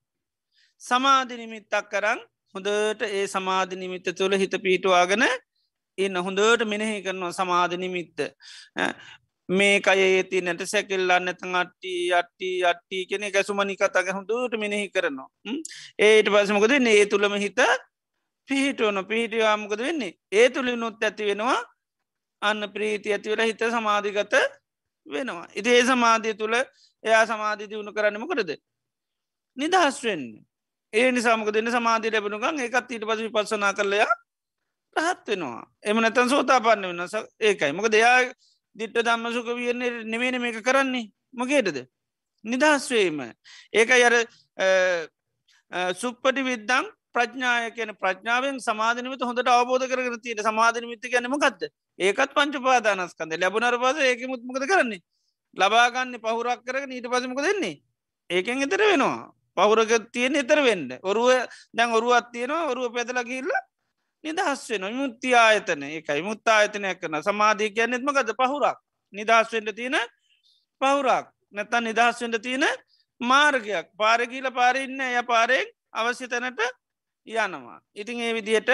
S2: සමාධිනිමිත්තක් කරන්න හොඳට ඒ සමාධිනිමිත්ත තුළ හිත පීටවාගෙන ඉන්න හොඳට මෙනෙහි කරනවා සමාධනිමිත්ත මේ අය ති නැට සැකිල්ලන්න නැතන් අට්ටි අට්ටි අට්ටි කෙනෙ ගැසුමනි කතාග හොඳුට මෙනෙහි කරනවා. ඒට පසමකද ඒ තුළම හිත පිහිටුවන පිහිටියාමකද වෙන්නේ? ඒ තුළි නොත් ඇති වෙනවා අන්න ප්‍රීති ඇතිවල හිත සමාධිගත වෙනවා. ඉති ඒ සමාධය තුළ එයා සමාධි දියුණු කරන්නම කරද නිදහස්වෙන් ඒ නිසාමක දෙන්න සමාධි ලැබෙනුගන් ඒකත් ඊට පසි පස්සනා කරලයා රහත් වෙනවා. එම නැතන් සෝතා පන්න වෙන ඒකයි. මොක දෙයා දිට්ට දම්ම සුක වියන්නේ නෙමේන මේක කරන්නේ මොකේටද නිදහස්වේම ඒක අර සුප්පටි විද්දම් ප්‍රඥාය කියන ප්‍රඥාවෙන් සමාධනමිත හොඳට අවබෝධ කරන තියට සමාධනමිත ගැනීම ගත්ද ඒකත් පංච පාදානස්කන්ද ලැබුණර පස ඒක මුත්මකද කරන්නේ ලබාගන්න පහුරක් කර නීට පසමක දෙන්නේ ඒකෙන් එතර වෙනවා. පහුරක තියෙන එතර වෙන්න. ඔරුව දැන් ඔරුවත් තියෙනවා. ඔරුව පැදල කිල්ල නිදහස් වෙන මුත්ති ආයතන එකයි. මුත් ආයතනයක් කරන සමාධී කියන්නෙත්මකද පහුරක්. නිදහස් වෙන්ට තියෙන පවුරක් නැතන් නිදහස්වෙන්ට තියෙන මාර්ගයක්. පාරගීල පාරඉන්න ය පාරෙක් අවශ්‍ය තැනට යනවා. ඉතින් ඒ විදියට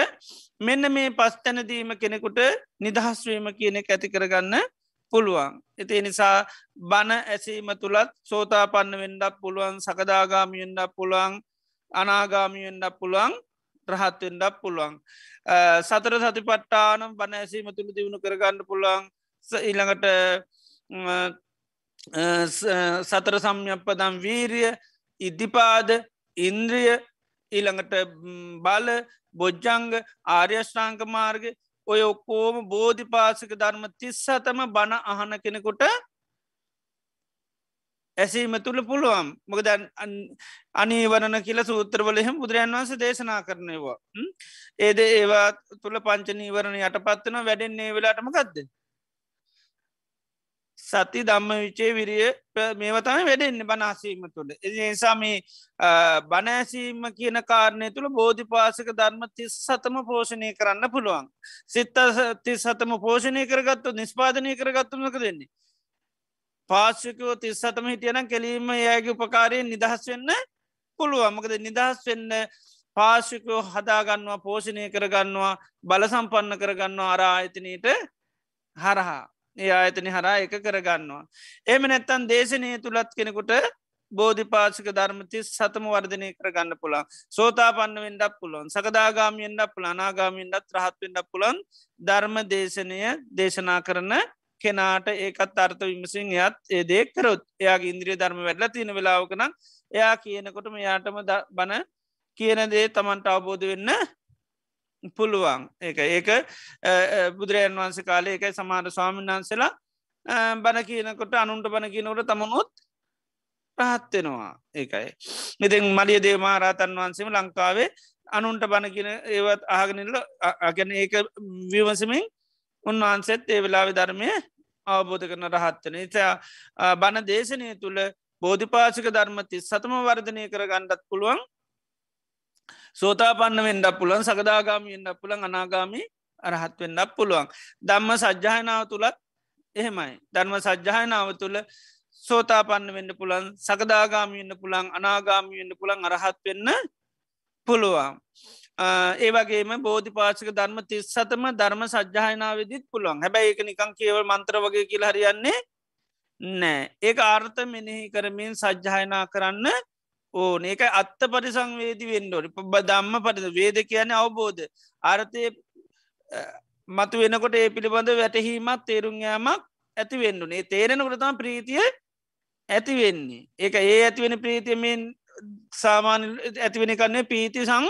S2: මෙන්න මේ පස් තැනදීම කෙනෙකුට නිදහස්වීම කියන ඇති කරගන්න පුළුවන්. එති නිසා බණ ඇසීම තුළත් සෝතා පන්න වෙන්ඩක් පුළුවන් සකදාගාමියෙන්ඩක් පුළුවන් අනාගාමියෙන්ඩක් පුළුවන්. රහත්වෙන්ඩක් පුළුවන්. සතර සති පට්ටානම් බණ ඇසීම තුළ දියුණු කරගන්න පුළුවන් ඊළඟට සතර සම්යප්පදම් වීරිය ඉද්ධිපාද ඉන්ද්‍රිය ඊළඟට බල බොජ්ජංග ආර්යෂ්ඨාංක මාර්ග ඔය ඔක්කෝම බෝධි පාසක ධර්ම තිස්සතම බණ අහන කෙනෙකුට ඇසීම තුළ පුළුවන්. මොකද අනීවරණ කියල සූත්‍රවලහෙම බුදුරන් වන්ස දේශනා කරනවා ඒද ඒවා තුළ පංචනීවරණ යට පත්වන වැඩෙන්නේ වෙලාටම ගත්ද සති දම්ම විචේ විරිය මේවතම වැඩෙන්න්න බනාසීම තුළ. එනිසාම බනෑසීම කියන කාරණය තුළ බෝධි පාසක ධර්ම තිස් සතම පෝෂණය කරන්න පුළුවන්. සිත්ත තිස් සතම පෝෂණය කරගත්තු නිස්පාදනය කරගත්තුමක දෙන්නේ පාශකෝ තිස් සතම හිටියන කෙලීම යෑගේ උපකාරයෙන් නිදහස් වෙන්න පුළුවන්මකද නිදහස් වෙන්න පාශිකෝ හදාගන්නවා පෝෂණය කරගන්නවා බල සම්පන්න කරගන්නවා අරා අයතනීට හරහා. ඒ ආයතන හරා එක කරගන්නවා. එම නැත්තන් දේශනය තුළත් කෙනෙකුට බෝධි පාසික ධර්මති සතම වර්ධනය කරගන්න පුළන් සෝතා පන්න වෙන්ඩක් පුළොන් සකදාගාමියෙන්ඩක් පුළ අනාගාමින්ඩත් රහත්වෙන්ඩක් පුළන් ධර්ම දේශනය දේශනා කරන කෙනාට ඒකත් අර්ථ විමසින් එයත් ඒදේ කරොත් එයාගේ ඉන්ද්‍රිය ධර්ම වැඩල තියෙන වෙලාවකන එයා කියනකොටම යාටම බන කියන දේ තමන්ට අවබෝධ වෙන්න පුළුවන් ඒක ඒක බුදුරජන් වන්ස කාලය එකයි සමාට ස්වාමීන් වන්සලා බණ කියනකොට අනුන්ට බණ කියනකොට තමනුත් පහත්වෙනවා ඒකයි. ඉතින් මලිය දේමාරාතන් වහන්සේම ලංකාවේ අනුන්ට බණ කියන ඒවත් ආගනිල්ල අගැන ඒක විවසමින් උන්වහන්සෙත් ඒ වෙලාවෙ ධර්මය අවබෝධ කරන රහත්වන නිසා බණ දේශනය තුළ බෝධිපාසික ධර්මති සතම වර්ධනය කර ගණ්ඩත් පුළුවන්. සෝතාපන්න වෙන්ඩ පුළන් සකදාගාමි එන්න පුළන් අනාගාමි අරහත් වෙන්නක් පුළුවන්. දම්ම සජ්්‍යායනාව තුළත් එහෙමයි. ධර්ම සජ්්‍යායනාව තුළ සෝතාපන්න වෙන්න පුළන් සකදාගාමි වෙන්න පුළන් අනාගාමි වෙන්න පුළන් අරහත් වෙන්න පුළුවන්. ඒවගේම බෝධි පාචක ධර්ම තිස් සතම ධර්ම සජ්්‍යායනාවවිදිත් පුළුවන්. හැබැයි ඒක නිකං කියවල් මන්ත්‍ර වගේ කියල හරියන්නේ නෑ. ඒ ආර්ථ මෙනෙහි කරමින් සජ්්‍යායනා කරන්න ඕන. ඒක අත්ත පරිසංවේදි වෙන්ඩෝනි පබ දම්ම පරිද වේද කියන අවබෝධ. අර්ථය මතු වෙනකොට ඒ පිළිබඳ වැටහීමත් තේරුම් යාමක් ඇති වෙන්නුනේ තේරෙනකොටතම ප්‍රීතිය ඇති වෙන්නේ. ඒක ඒ ඇතිවෙන ප්‍රීතියමෙන් සාමාන ඇතිවෙන කන්නේ පීති සං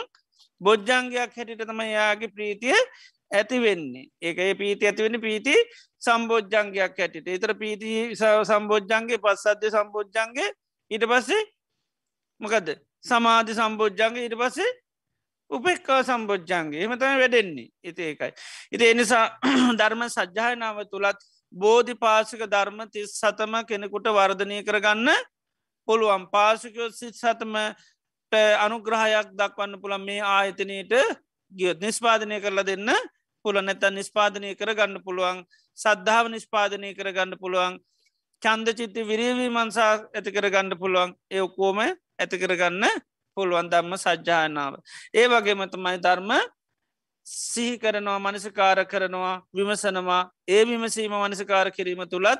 S2: බොජ්ජංගයක් හැටිට තම යාගේ ප්‍රීතිය ඇති වෙන්නේ. ඒක ඒ පීති ඇතිවෙන පීති සම්බෝජ්ජංගයක් හැටිට එතර පීති සම්බෝජ්ජන්ගේ පස්සද්ධ සම්බෝජ්ජන්ගේ ඊට පස්සේ මොකද සමාධි සම්බෝජ්ජන්ග ඉට පසේ උපෙක්කා සම්බෝජ්ජන්ගේ එමතම වැඩෙන්නේ. ඉති ඒකයි. ඉති එනිසා ධර්ම සජ්්‍යායනාව තුළත් බෝධි පාසික ධර්ම තිස් සතම කෙනෙකුට වර්ධනය කරගන්න පුළුවන්. පාසිකයෝ සිත් සතමට අනුග්‍රහයක් දක්වන්න පුළන් මේ ආයතනයට ගියොත් නිස්පාදනය කරලා දෙන්න පුළ නැතන් නිස්පාදනය කරගන්න පුළුවන්. සද්ධාව නිස්පාදනය කරගන්න පුළුවන්. චන්ද චිත්ති විරීවී මන්සා ඇති කරගන්න පුළුවන්. ඒ ඔක්කෝම ඇති කරගන්න පුළුවන් ධර්ම සජ්්‍යායනාව. ඒ වගේම තමයි ධර්ම සිහි කරනවා මනසිකාර කරනවා විමසනවා. ඒ විමසීම මනසිකාර කිරීම තුළත්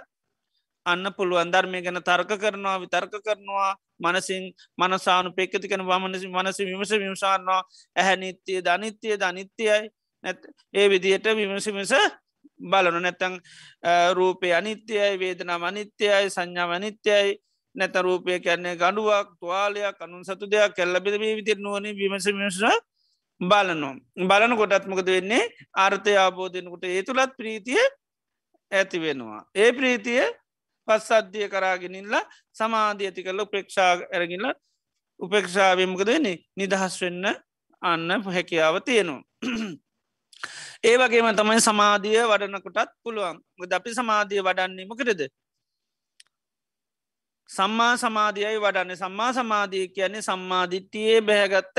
S2: අන්න පුළුවන්. ධර්මය ගැන තර්ක කරනවා විතර්ක කරනවා මනසින් මනසානු පෙක්කති කන වමනසි මනස විමස විමසාන්නවා. ඇහැ නිත්‍යය ධනිත්‍යය ධනිත්‍යයයි නැත් ඒ විදියට විමසිමිස බලනු නැත්තං රූපය අනිත්‍යයයි වේදනා අනිත්‍යයයි සංඥාව අනිත්‍යයයි නැත රූපය කැන්නේ ගඩුවක් තුවාලයක් අනුන් සතු දෙයක් කෙල්ලබෙද මේ විතිර නුවන විමස විමස බලනො බලන කොටත්මකද වෙන්නේ? ආර්ථය ආබෝධයනකොට ඒ තුළත් ප්‍රීතිය ඇති වෙනවා. ඒ ප්‍රීතිය පස් අධ්‍යය කරාගෙනල්ල සමාධී ඇති කරල උපේක්ෂා ඇරගිල්ල උපේක්ෂාවමකද වෙන්නේ? නිදහස් වෙන්න අන්න හැකියාව තියෙනවා. ඒ වගේම තමයි සමාධිය වඩනකොටත් පුළුවන්. ද අපි සමාධිය වඩන්නේම කරද සම්මා සමාධියයි වඩන්න. සම්මා සමාධිය කියන්නේ සම්මාධිට්ටියේ බැහැගත්ත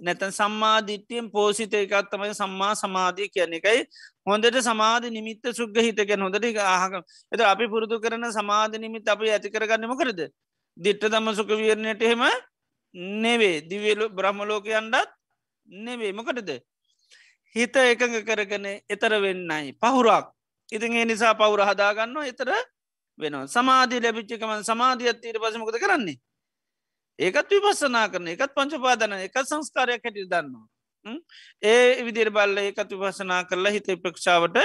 S2: නැතන් සම්මාධිට්ටියෙන් පෝසිත එකත් තමයි සම්මා සමාධිය කියන එකයි හොඳට සමාධ නිමිත්ත සුග්ග හිතකැන හොඳට ආහක එත අපි පුරුදු කරන සමාධ නිමිත් අපි ඇති කරගන්නම කරද දිට්ට දම සුක වියරණයට එහෙම නෙවේ දිවලු බ්‍රහ්මලෝකයන්ඩත් නෙවේ මොකටද? හිත එකඟ කරගන එතර වෙන්නයි. පහුරක්. ඉතින් ඒ නිසා පවුර හදාගන්න එතර වෙනවා. සමාධී ලැබිච්චිකමන් සමාධියත් තීර පසමකද කරන්නේ? ඒකත් විපස්සනා කරන එකත් පංචපාදන එකත් සංස්කාරයක් හැටි දන්නවා ඒ විදිර බල්ල ඒකත් විපසනා කරලා හිත ප්‍රක්ෂාවට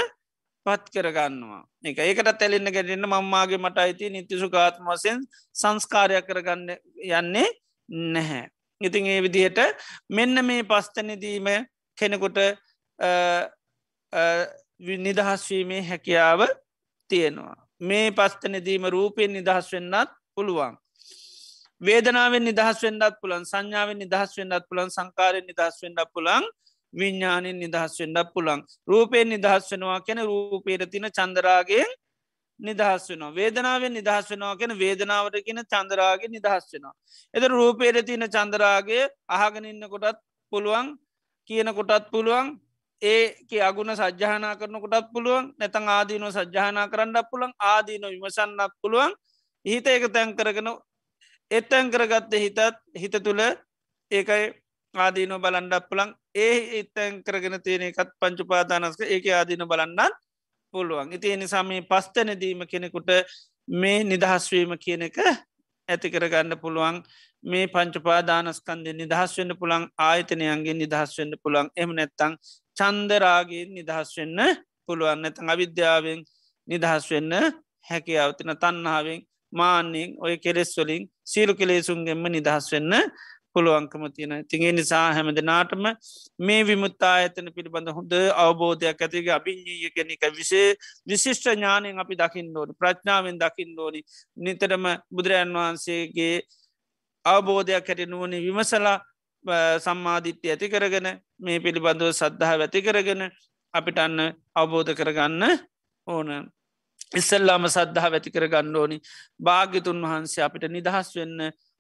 S2: පත් කරගන්නවා එක ඒකට තැලෙන්න ගැටන්න මංමාගේ මට අයිති නිතිසු ගාත්ම වසයෙන් සංස්කාරයක් කරගන්න යන්නේ නැහැ. ඉතින් ඒ විදිහට මෙන්න මේ පස්තනදීම කෙනෙකුට නිදහස්වීමේ හැකියාව තියෙනවා. මේ පස්තනදීම රූපයෙන් නිදහස් වෙන්නත් පුළුවන්. වේදනාවෙන් නිදහස් වෙන්ඩත් පුළන් සංඥාවෙන් නිදහස් වෙන්ඩත් පුළන් සංකාරයෙන් නිදහස් වෙන්ඩ පුළන් විඤ්ඥානෙන් නිදහස් වෙන්ඩක් පුළන් රූපයෙන් නිදහස් වෙනවා කැන රූපේර තින චන්දරාගෙන් නිදහස් වෙනවා. වේදනාවෙන් නිදහස් වෙනවා කියෙන වේදනාවට කියන චන්දරාගේ නිදහස් වෙනවා. එද රූපේර තියන චන්දරාගේ අහගෙනඉන්න කොටත් පුළුවන් කියන කොටත් පුළුවන් ඒ අගුණ සජ්‍යානා කරන කොටත් පුළුවන් නැතන් ආදීනෝ සජ්‍යානා කරන්නක් පුළන් ආදීනො විමසන්නක් පුළුවන්. හිත එක තැන් කරගෙන එත්තැන් කරගත්ත හිතත් හිත තුළ ඒකයි ආදීනො බලන්ඩක් පුළන් ඒ එත්තැන් කරගෙන තියෙන එකත් පංචුපාදානස්ක ඒක ආදීන බලන්නත් පුළුවන්. ඉති එනිසාම පස්තැනදීම කෙනෙකුට මේ නිදහස්වීම කියන එක ඇති කරගන්න පුළුවන්. මේ පංචපාදානස්කන්ද නිදහස් වන්න පුළන් ආයතනයන්ගේ නිදහස් වන්න පුළන් එම නැත්තං චන්දරාගේ නිදහස් වෙන්න පුළුවන්. නැතන් අවිද්‍යාවෙන් නිදහස් වෙන්න හැකියාවතින තන්නාවෙන් මාන්‍යෙන් ඔය කෙලෙස් වලින් සීරු කෙලේසුන්ගෙන්ම නිදහස් වෙන්න පුළුවන්කම තියෙන තිගේ නිසා හැමද නාටම මේ විමුත්තා ඇතන පිළිබඳ හොඳ අවබෝධයක් ඇතිගේ අභිංජීය කෙනෙක විසේ විශිෂ්ට ඥානයෙන් අපි දකිින් ඕනි ප්‍රඥාවෙන් දකිින් ඕනි. නිතරම බුදුරජන් වහන්සේගේ අවබෝධයක් හැට නුවනි විමසලා සම්මාධිත්‍ය ඇති කරගෙන මේ පිළිබඳව සද්ධහ ඇති කරගෙන අපිට අන්න අවබෝධ කරගන්න ඕන. ඉස්සල්ලාම සද්ධහ ඇති කරගන්න ඕනි භාග්‍යතුන් වහන්සේ අපිට නිදහස් වෙන්න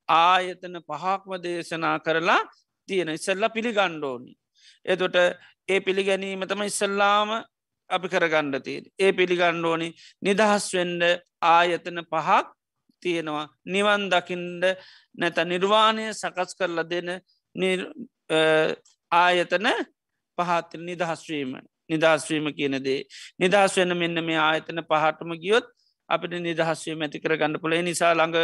S2: ආයතන පහක්ම දේශනා කරලා තියෙන ඉස්සල්ල පිළිගණ්ඩෝනි. එතොට ඒ පිළිගැනීම තම ඉස්සල්ලාම අපි කරගණ්ඩ තිය. ඒ පිළිගණ්ඩෝනි නිදහස් වෙන්ඩ ආයතන පහක් තියෙනවා නිවන් දකිින්ඩ නැත නිර්වාණය සකස් කරලා දෙන ආයතන පහත්ත නිදහස්වීම නිදහස්වීම කියනදේ නිදහස් වෙන මෙන්න මේ ආයතන පහටම ගියොත් අපිට නිදහස්වීම ඇති කර ගන්න පුළ නිසා ළඟ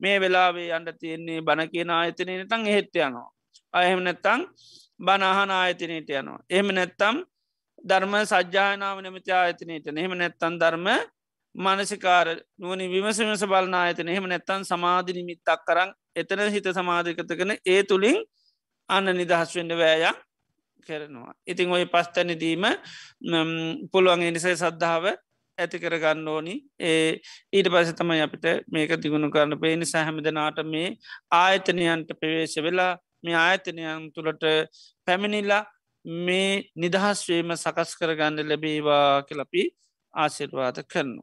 S2: මේ වෙලාවේ අන්ඩ තියෙන්නේ බණ කියන ආයතනය තං එහෙත්ත යනවා. අයහෙම නැත්තං බනහන ආයතනයට යනවා. එහෙම නැත්තම් ධර්ම සජ්‍යානාව නමති ආයතනයට එහෙම නැත්තන් ධර්ම මනසිකාර නුවනි විමසමස බලන ආයතන එහෙම නැත්තන් සමාධි නිමිත්තක් කරන්න එතන හිත සමාධිකත කන ඒ තුළින් අන්න නිදහස් වෙන්න වෑයක් කරනවා. ඉතිං ඔය පස්තැනදීම පුළුවන් නිසයි සද්ධාව ඇති කරගන්න ඕනි ඒ ඊට පස තමයි අපිට මේක තිගුණු කරන්න පේනි සැහැමදනාට මේ ආයතනයන්ට ප්‍රවේශ වෙලා මේ ආයතනයන් තුළට පැමිණිල්ලා මේ නිදහස්වේම සකස් කරගන්න ලැබේවා කියලපි ආසිර්වාද කරනු.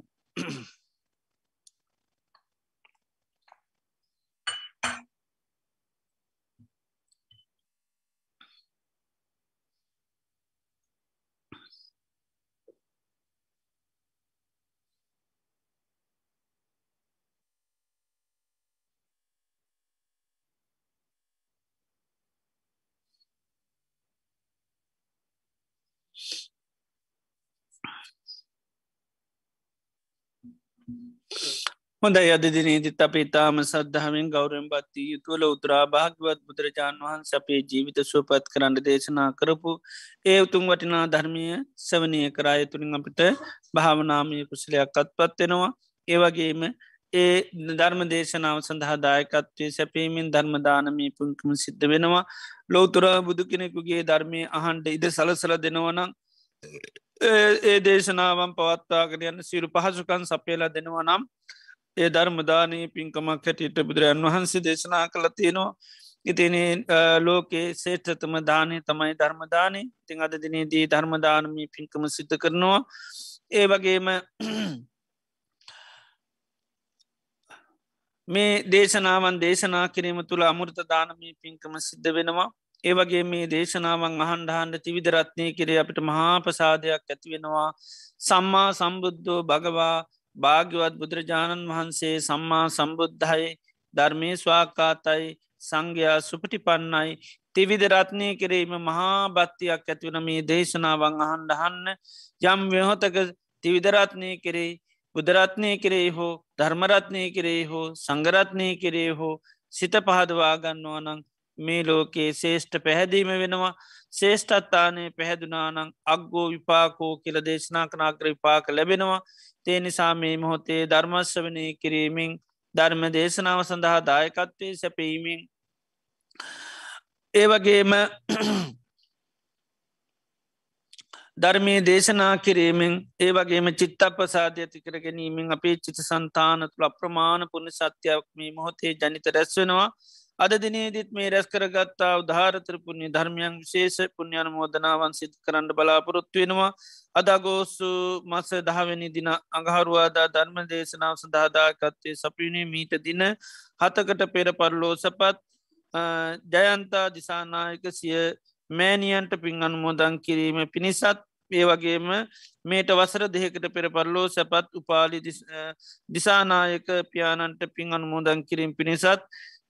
S2: හොඳ යදදිනීතිත් අප ඉතාම සද්ධහමෙන් ගෞරෙන් බත්ති යුතුවල උතුරා භාගවත් බුදුරජාණන් වහන්ස අපේ ජීවිත සුවපත් කරන්න දේශනා කරපු ඒ උතුම් වටිනා ධර්මය සවනය කරාය තුළින් අපිට භාවනාමය කුසලයක් අත්පත්වෙනවා ඒවගේම ඒ ධර්ම දේශනාව සඳහා දායකත්වය සැපීමෙන් ධර්මදානමී පුංකම සිද්ධ වෙනවා. ලෝතුර බුදු කෙනෙකුගේ ධර්මය අහන්ට ඉද සලසල දෙනවනම් ඒ දේශනාවන් පවත්තාගෙන යන්න සිරු පහසුකන් සපේලා දෙනවා නම් ඒ ධර්මදානී පින්කමක් හැටියට බුදුරජන් වහන්සේ දේශනා කළ තියෙනවා. ඉතින ලෝකේ සේට්‍රතම දානය තමයි ධර්මදානය තිං අද දිනේදී ධර්මදානමී පින්කම සිද්ධ කරනවා. ඒ වගේම මේ දේශනාවන් දේශනා කිරීම තුළ අමුෘත දානමී පින්කම සිද්ධ වෙනවා. ඒවගේ මේ දේශනාවන් අහන්ඩහන්ඩ තිවිදරත්නය කරේ අපිට මහා ප්‍රසාදයක් ඇති වෙනවා. සම්මා සම්බුද්ධෝ භගවා භාග්‍යවත් බුදුරජාණන් වහන්සේ සම්මා සම්බුද්ධයි. ධර්මය ස්වාකාතයි සංඝයා සුපටි පන්නයි තිවිදරත්නය කිරීම මහා භත්තියක් ඇතිවන මේ දේශනාවන් අහන්ඩහන්න යම් ව්‍යහොතක තිවිදරත්නය කරේ බුදරත්නය කරේ හෝ ධර්මරත්නය කරේ හෝ සංගරත්නය කරේ හෝ සිත පහදවා ගන්නවා නං මේ ලෝකයේ ශේෂ්ඨ පැහැදීම වෙනවා. ශේෂ්ඨත්තානය පැහැදුනානං අක්ගෝ විපාකෝ කියල දේශනා කනාග්‍ර විපාක ලැබෙනවා. තේ නිසා මේ මොහොතේ ධර්මශ්වනය කිරීමෙන් ධර්ම දේශනාව සඳහා දායකත්වය සැපීමෙන් ඒවගේම ධර්මය දේශනා කිරීමෙන් ඒ වගේම චිත්ත පසාධය ඇති කර ගැනීමෙන් අපේ චිත සන්තාන තුළ අප්‍රමාණ පුුණ සත්‍යයක් මේ මොහොතේ ජනිත රැස්වෙනවා අද දිනේදිත් මේ රැස් කරගත්තා උදාාරතර පුුණ්‍ය ධර්මයන් විශේෂ පුුණ්ඥාන මෝදනාවන් සිත කරන්න බලාපොරොත්තු වෙනවා. අදගෝස්සු මස දහවැනි දින අඟහරුවාදා ධර්ම දේශනාව සඳහදාකත්තේ සපිනේ මීට දින හතකට පෙර පරලෝ සපත් ජයන්තා දිසානායක සිය මෑනියන්ට පින් අනුමෝදන් කිරීම පිණිසත් ඒ වගේම මේට වසර දෙහකට පෙර පරලෝ සැපත් උපාලි දිසානායක පියානන්ට පින් අනුමෝදන් කිරීම පිණිසත්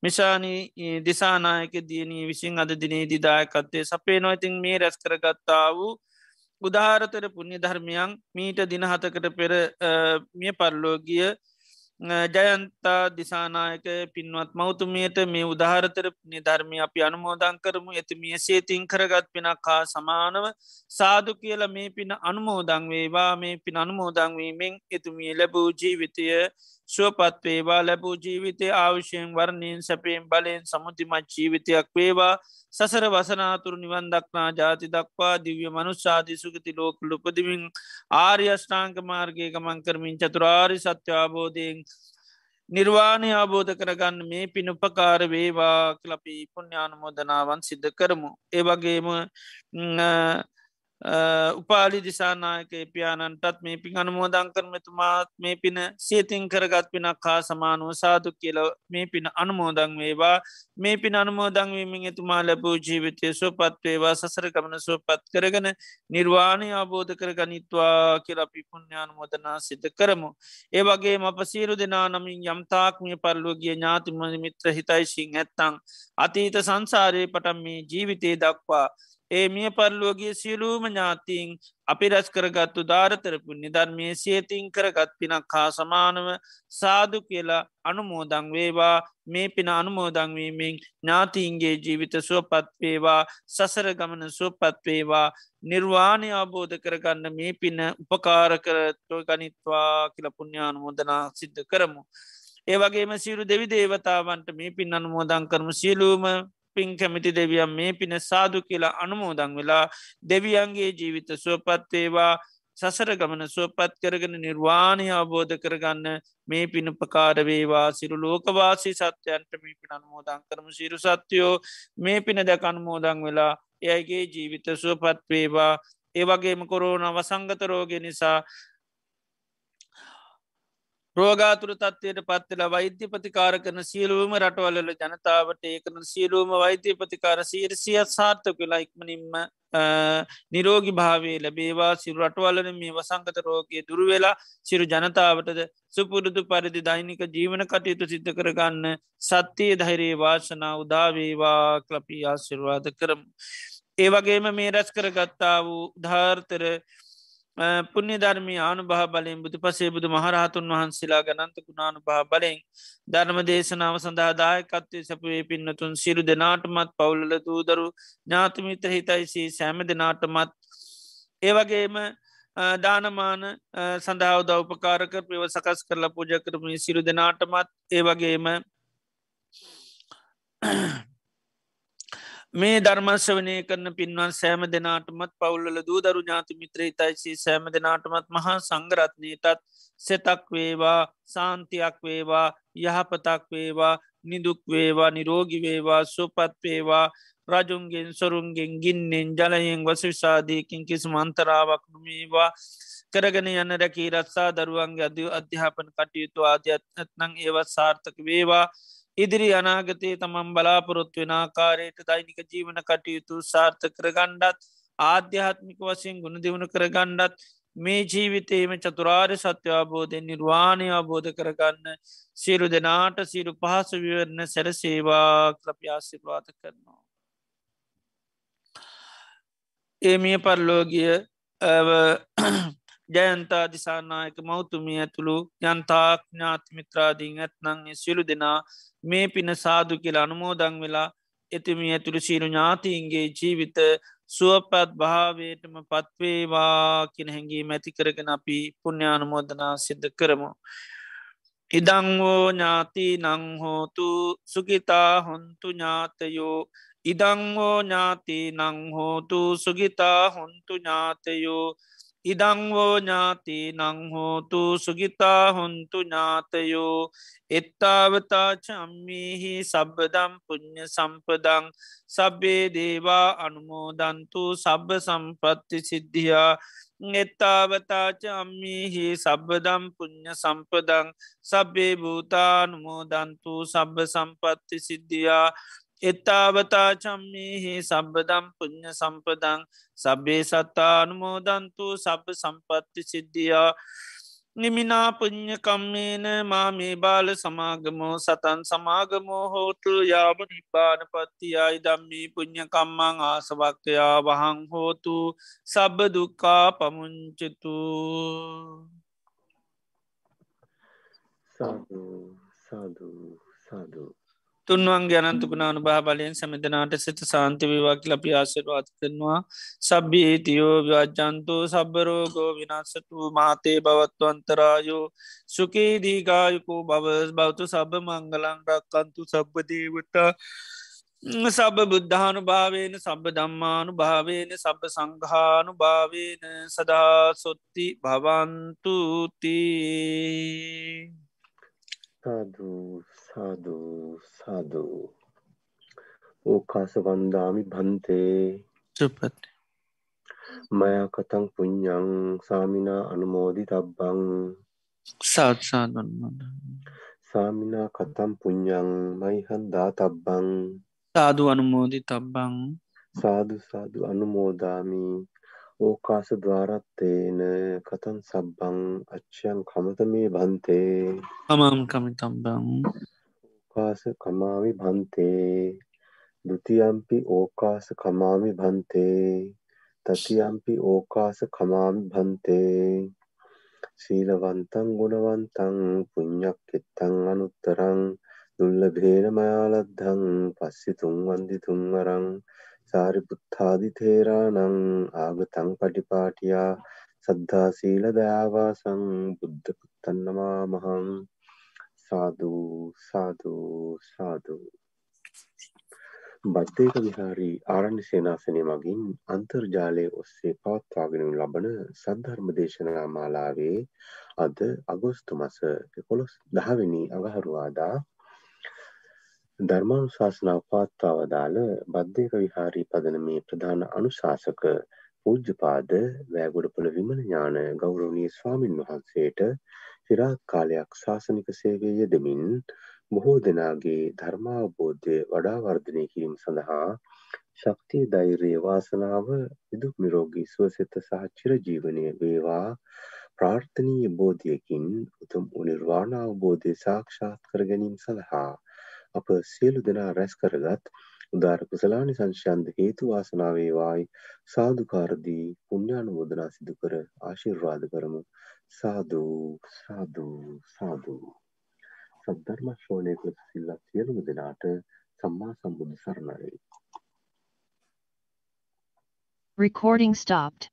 S2: මිශානී දිසානායක දියනී විසින් අද දිනේ දිදායකත්තේ සපේ නොයිතින් මේ රැස් කරගත්තා වූ උදාහරතර පුුණ්‍ය ධර්මයන් මීට දින හතකට පෙර මිය පරලෝගිය ජයන්තා දිසානායක පින්වත් මෞතුමියට මේ උදාහරතර නිධර්මය අපි අනුමෝදං කරමු. ඇති මිය සේතින් කරගත් පිනක්කා සමානව සාදු කියල මේ පින අනුමෝදං වේවා. මේ පින අනුමෝදංවීමෙන් එතුමිය ලැබූ ජීවිතය ශුවපත් වේවා ලැබූ ජීවිතය ආවිශයෙන් වර්ණයෙන් සැපයෙන් බලයෙන් සමුතිමත් ජීවිතයක් වේවා සසර වසනාතුරු නිවන් දක්නා ජාති දක්වා දිව්‍ය මනුෂ්‍යාදී සුගති ලෝකල උපදමින් ආර්යෂ්ඨාංක මාර්ගය ගමන් කරමින් චතුරාරි සත්‍යාබෝධයෙන් නිර්වාණය අබෝධ කරගන්න මේ පිනුපකාර වේවා කලපි පුුණ්‍යානුමෝදනාවන් සිද්ධ කරමු. ඒවගේම උපාලි දිසානායක පියානන්ටත් මේ පින් අනුමෝදං කරමතුමාත් මේ පින සේතින් කරගත් පිනක් හා සමානුව සාදු කියල මේ පින අනුමෝදං වේවා. මේ පින අනුමෝදංවීමින් එතුමා ලැබූ ජීවිතය සුවපත් වේවා. සසර ගමන සුවපත් කරගන නිර්වාණය අබෝධ කර ගනිත්වා කියල අපි පුුණ්‍යානුමෝදනා සිද්ධ කරමු. ඒ වගේ අප සීරු දෙනා නමින් යම්තාක්මිය පරලෝගිය ඥාතිම මිත්‍ර හිතයිසිං ඇත්තං. අතීත සංසාරය පටම් මේ ජීවිතය දක්වා ඒ මිය පරලෝගේ සියලූම ඥාතිීන් අපි රැස් කරගත්තු ධාරතරපු නිධර්මය සේතින් කරගත් පිනක් හා සමානව සාදු කියලා අනුමෝදං වේවා. මේ පින අනුමෝදංවීමෙන් ඥාතිීන්ගේ ජීවිත සුවපත් වේවා. සසර ගමන සුවපත් වේවා. නිර්වාණය අබෝධ කරගන්න මේ පින උපකාර කරත්ව ගනිත්වා කියල පුුණ්‍යානුමෝදනා සිද්ධ කරමු. ඒවගේම සිරු දෙවි දේවතාවන්ට මේ පින් අනුමෝදං කරම. සියලූම පින් කැමිති දෙවියන් මේ පින සාදු කියලා අනුමෝදං වෙලා දෙවියන්ගේ ජීවිත සුවපත්වේවා සසර ගමන සුවපත් කරගෙන නිර්වාණය අවබෝධ කරගන්න මේ පිනුපකාරවේවා සිරු ලෝකවාසී සත්‍යයන්ට මේ පින අනුමෝදං කරම. සිරු සත්‍යයෝ මේ පින දැක අනුමෝදං වෙලා එයගේ ජීවිත සුවපත්වේවා ඒවගේම කොරෝන වසංගත රෝග නිසා රෝගාතුර තත්වයට පත්වෙලා වෛද්‍ය ප්‍රතිකාර කරන සියලුවම රටවල්ල ජනතාවට ඒකන සියලුවම වෛද්‍ය ප්‍රතිකාර සීරසියත් සාර්ථක වෙලා ඉක්මනින්ම නිරෝගි භාවේ ලැබේවා සිරු රටවල්ලන මේ වසංගත රෝගය දුරුවෙලා සිරු ජනතාවටද සුපුරුදු පරිදි දෛනික ජීවන කටයුතු සිද්ධ කරගන්න සත්‍යය ධෛරයේ වාශනා උදාවේවා කලපී ආශිර්වාද කරම්. ඒවගේම මේ රැස් කරගත්තා වූ ධාර්තර පුුණ්‍ය ධර්මී ආනු භා බලෙන් බුදු පසේ බුදු මහරහතුන් වහන්සේලා ගනන්ත ගුණානු භා බලෙන් ධර්ම දේශනාව සඳහා දායකත්වය සැපවේ පින්නතුන් සිරු දෙනාටමත් පවුල්ල දූදරු ඥාතමිත හිතයිසි සෑම දෙනාටමත්. ඒවගේම දානමාන සඳහාවද උපකාරක ප්‍රව සකස් කරලා පූජ කරමි සිරු දෙනාටමත්. ඒවගේම මේ ධර්මශ්‍රවනය කරන පින්වන් සෑම දෙනාටමත් පවුල්ල දූදරු ඥාති මිත්‍ර හිතයිසි සෑම දෙනාටමත් මහා සංගරත්නයටත් සෙතක් වේවා සාන්තියක් වේවා යහපතක් වේවා නිදුක් වේවා නිරෝගි වේවා සුපත් වේවා. රජුන්ගෙන් සොරුන්ගෙන් ගින්නෙන් ජලයෙන් වසවිසාධයකින් කිසි මන්තරාවක් නොමේවා. කරගෙන යන්න රැකී රත්සා දරුවන්ගේ අද අධ්‍යාපන කටයුතු ආධ්‍යත්නං ඒවත් සාර්ථක වේවා. ඉදිරි අනාගතයේ තමන් බලාපොරොත්තු වෙන ආකාරයට දෛනික ජීවන කටයුතු සාර්ථ කරගණ්ඩත් ආධ්‍යාත්මික වශයෙන් ගුණ දියුණු කරගණ්ඩත් මේ ජීවිතේම චතුරාර්ය සත්‍යවාබෝධය නිර්වාණය අබෝධ කරගන්න සියලු දෙනාට සිරු පහසු විවරණ සැරසේවා ක්‍රප්‍යාසිර්වාත කරනවා. ඒ මිය පරලෝගිය ජයන්තා දිසානායක මෞතුමිය ඇතුළු යන්තාක් ඥාතිමිත්‍රාදීන් ඇත්නං සියලු දෙනා මේ පින සාදු කියලා අනුමෝදං වෙලා එතිමිය ඇතුළු සීරු ඥාතිීන්ගේ ජීවිත සුවපත් භාවයටම පත්වේවා කියන හැඟී මැති කරගෙන අපි පුුණ්‍යානුමෝදනා සිද්ධ කරමු. ඉදංවෝ ඥාති නංහෝතු සුගිතා හොන්තු ඥාතයෝ ඉදංවෝ ඥාති නංහෝතු සුගිතා හොන්තු ඥාතයෝ ඉදංවෝ ඥාති නංහෝතු සුගිතා හොන්තු ඥාතයෝ එත්තාවතා චම්මිහි සබ්බදම් පුුණ්්‍ය සම්පදං සබ්බේ දේවා අනුමෝදන්තු සබ්බ සම්පත්ති සිද්ධියා එත්තාවතාච අම්මිහි සබ්බදම් පුුණ්්‍ය සම්පදං සබ්බේ භූතානුමෝදන්තු සබ්බ සම්පත්ති සිද්ධියා එත්තාවතා චම්මිහි සබ්බදම් පුුණ්්‍ය සම්පදං සබ්බේ සත්තානුමෝදන්තු සබ සම්පත්ති සිද්ධියා. නිමිනා පුං්ඥකම්මේන මා මේ බාල සමාගමෝ සතන් සමාගමෝ හෝතු යාම නිපාන පත්තියයි දම්මී පුං්ඥකම්මං ආසවක්කයා වහං හෝතු සබ දුක්කා පමුංචතු
S1: සාධ සාධ සාධූ
S2: තුන්වන්ගේ අනන්තුකුණානු භා බලයෙන් සැමිදනාට සිත සාන්ති විවාකි ලපි ආසිරවාත් කරනවා. සබ්බි ඒතියෝ ව්‍යාජන්තෝ සබරෝගෝ විනාසතු මාතේ බවත්වන්තරායෝ සුකේ දීගායකෝ බවස් බෞතු සබ මංගලං රක්කන්තු සබ්බදේවතා සබ බුද්ධානු භාවේන සබ දම්මානු භාවේන සබ සංඝානු භාවේන සදා සොත්ති භවන්තුතිී
S1: සාධූ සාධූ සාධූ ඕකාස වන්දාමි භන්තේ
S2: සුපත්.
S1: මයා කතං පුඤ්ඥං සාමිනා අනුමෝදි තබ්බං
S2: සාත්සාදන්මද
S1: සාමිනා කතම් පුඤ්ඥං මයිහන් දා තබ්බං
S2: සාදු අනුමෝදි තබ්බං
S1: සාදු සාදු අනුමෝදාමි. ඕකාස දවාරත්තේන කතන් සබ්බං අච්චයන් කමත මේ බන්තේ.
S2: අමම් කමිතම්බං
S1: ඕකාස කමාවි බන්තේ දුතියම්පි ඕකාස කමාමි බන්තේ තතියම්පි ඕකාස කමාමි බන්තේ සීලවන්තං ගුණවන්තං පුඤ්ඥක් එත්තං අනුත්තරං දුල්ල භේන මයාලද්ධං පස්සි තුන්වන්දි තුන්වරං සාරිපුත්තාදි තේරානං ආගතං පටිපාටියා සද්ධා සීල දයාවාසං බුද්ධ පුත්තන්නමා මහං සාධූ සාධූ සාධූ බද්ධයක විහාරී ආරණ්‍ය සේනාසනය මගින් අන්තර්ජාලය ඔස්සේ පවත්වාගෙන ලබන සද්ධර්ම දේශනා මාලාවේ අද අගෝස්තු මස එකොළොස් දහවෙනි අගහරුවාදා ධර්මානුශාසනාව පවත්වා වදාළ බද්ධයක විහාරී පදනමේ ප්‍රධාන අනුශාසක පූජ්‍යපාද වෑගොඩපොළ විමල ඥාන ගෞරවනීය ස්වාමින් වහන්සේට চিරාත් කාලයක් ශාසනික සේවයේ යෙදමින් බොහෝ දෙනාගේ ධර්මාවබෝධය වඩා වර්ධනය කිරීම සඳහා ශක්තිය ධෛර්යය වාසනාව නිදුක් නිරෝගී සුවසෙත සහ චිරජීවනය වේවා. ප්‍රාර්ථනීය බෝධියකින් උතුම් නිර්වාණ අවබෝධය සාක්ෂාත් කර ගැනීම සඳහා අප සියලු දෙනා රැස් කරගත් උදාර කුසලානි සංශයන්ද හේතු වාසනා වේවායි. සාදුකාරදී පුණ්‍යානුමෝදනා සිදු කර ආශිර්වාද කරමු. සාදු සාදු සාදු සද්ධර්ම ශ්‍රවණය කළ සිල්වත් සියලුම දෙනාට සම්මා සම්බුදු සරණයි
S3: Recording stopped.